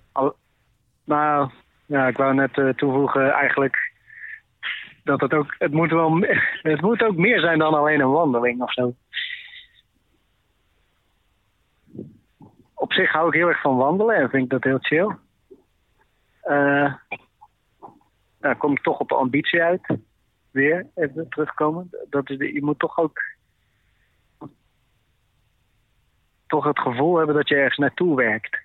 Nou, ja, ik wou net eh, toevoegen eigenlijk dat het ook, het moet wel, het moet ook meer zijn dan alleen een wandeling of zo. Op zich hou ik heel erg van wandelen en vind ik dat heel chill. Eh nou, kom toch op de ambitie uit. Weer even terugkomen. Dat is de, je moet toch ook toch het gevoel hebben dat je ergens naartoe werkt.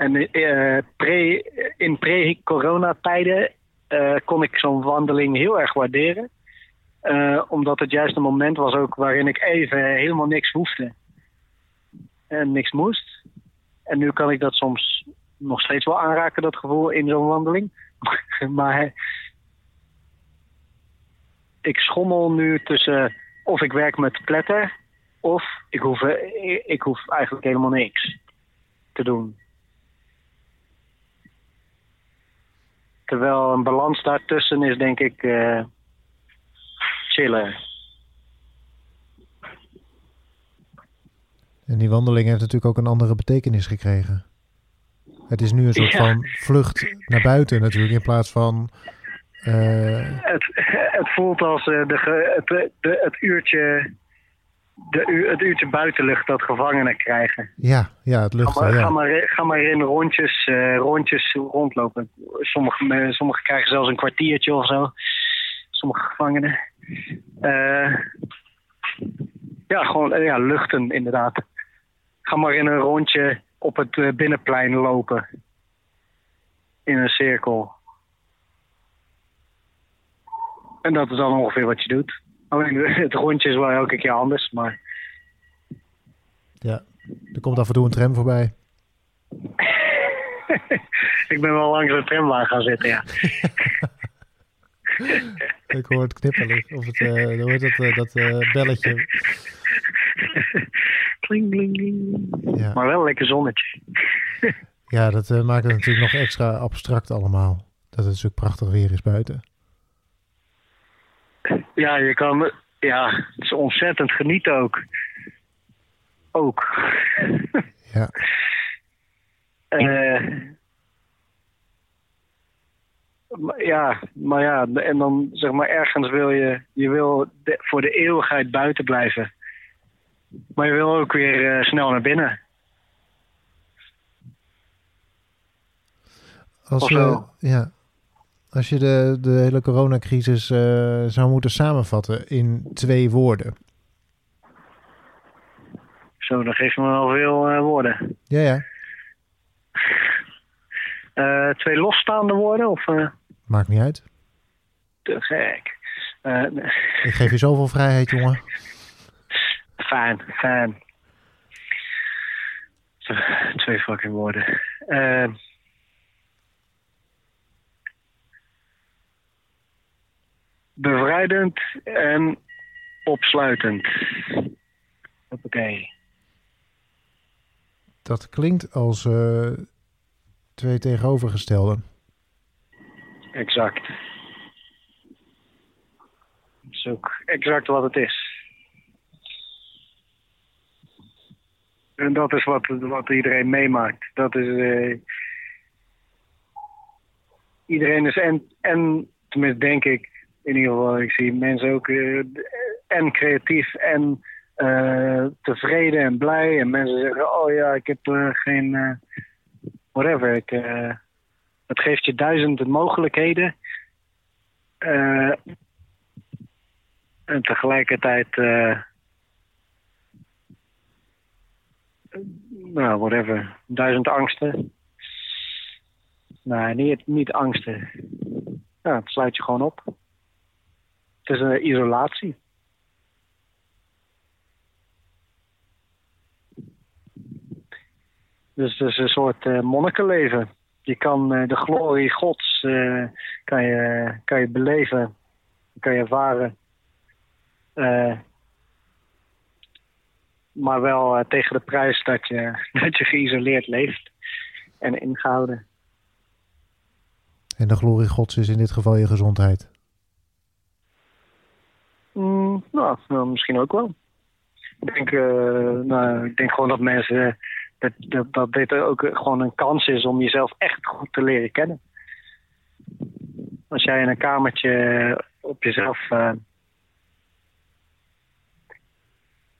En eh, pre, in pre-corona-tijden eh, kon ik zo'n wandeling heel erg waarderen. Eh, omdat het juist een moment was ook waarin ik even helemaal niks hoefde. En niks moest. En nu kan ik dat soms nog steeds wel aanraken, dat gevoel in zo'n wandeling. maar ik schommel nu tussen of ik werk met pletter of ik hoef, ik hoef eigenlijk helemaal niks te doen. Terwijl een balans daartussen is, denk ik, eh chiller. En die wandeling heeft natuurlijk ook een andere betekenis gekregen. Het is nu een soort Ja. van vlucht naar buiten natuurlijk, in plaats van... eh, Het, het voelt als eh, de, het, de, het, uurtje, de, het uurtje buitenlucht dat gevangenen krijgen. ja, ja, het Ga luchten, maar, ga ja. maar, ga maar in rondjes, eh, rondjes rondlopen. Sommige, me- sommige krijgen zelfs een kwartiertje of zo. Sommige gevangenen. Eh, ja, gewoon eh, ja, luchten inderdaad. Ga maar in een rondje op het eh, binnenplein lopen. In een cirkel. En dat is dan ongeveer wat je doet. Alleen het rondje is wel elke keer anders, maar... ja. Er komt af en toe een tram voorbij. ik ben wel langs een tramwaan gaan zitten, ja. Ik hoor het knipperen, of het, eh hoe heet dat, eh, dat eh, belletje. Kling, kling, kling. Ja, Maar wel een lekker zonnetje. ja dat eh, maakt het natuurlijk nog extra abstract allemaal. Dat het natuurlijk prachtig weer is buiten. Ja, je kan... Ja, het is ontzettend genieten ook. Ook. Ja, Eh, ja, maar ja, en dan zeg maar ergens wil je... Je wil de- voor de eeuwigheid buiten blijven. Maar je wil ook weer eh, snel naar binnen. als zo. ja, als je de, de hele coronacrisis eh, zou moeten samenvatten in twee woorden. Zo, dan geef je me wel veel eh, woorden. Ja, ja, Eh, twee losstaande woorden of... maakt niet uit. te gek. Ik geef je zoveel vrijheid, jongen. Fijn, fijn. Twee fucking woorden. Eh, bevrijdend en opsluitend. Oké. Dat klinkt als eh, twee tegenovergestelden. Exact. Dat is ook exact wat het is. En dat is wat, wat iedereen meemaakt. Dat is. eh, iedereen is en, en, tenminste denk ik, in ieder geval, ik zie mensen ook eh, en creatief en eh, tevreden en blij. En mensen zeggen: Oh ja, ik heb eh, geen. whatever. Ik, het geeft je duizenden mogelijkheden. En tegelijkertijd, nou, whatever, duizend angsten. Nee, niet, niet angsten. Ja, het sluit je gewoon op. Het is een isolatie. Dus het is een soort eh, monnikenleven. Je kan eh, de glorie gods eh, kan je, kan je beleven, kan je ervaren. Maar wel tegen de prijs dat je, dat je geïsoleerd leeft en ingehouden. En de glorie gods is in dit geval je gezondheid. Mm, nou, nou, misschien ook wel. Ik denk, eh, nou, ik denk gewoon dat mensen dat, dat, dat dit ook gewoon een kans is om jezelf echt goed te leren kennen. Als jij in een kamertje op jezelf. eh,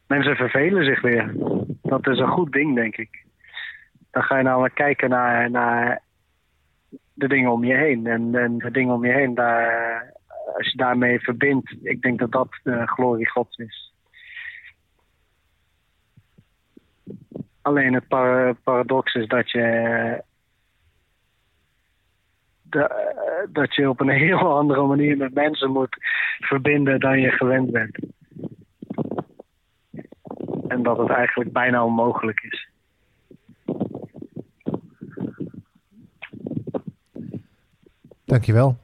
mensen vervelen zich weer. Dat is een goed ding, denk ik. Dan ga je namelijk kijken naar, naar de dingen om je heen. En, en de dingen om je heen, daar, als je daarmee verbindt, ik denk dat dat de glorie gods is. Alleen het para- paradox is dat je, dat je op een heel andere manier met mensen moet verbinden dan je gewend bent. En dat het eigenlijk bijna onmogelijk is. Dankjewel.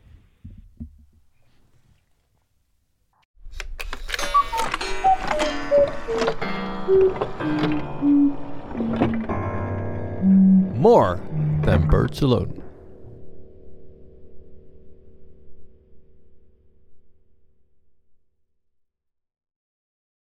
More than birds alone.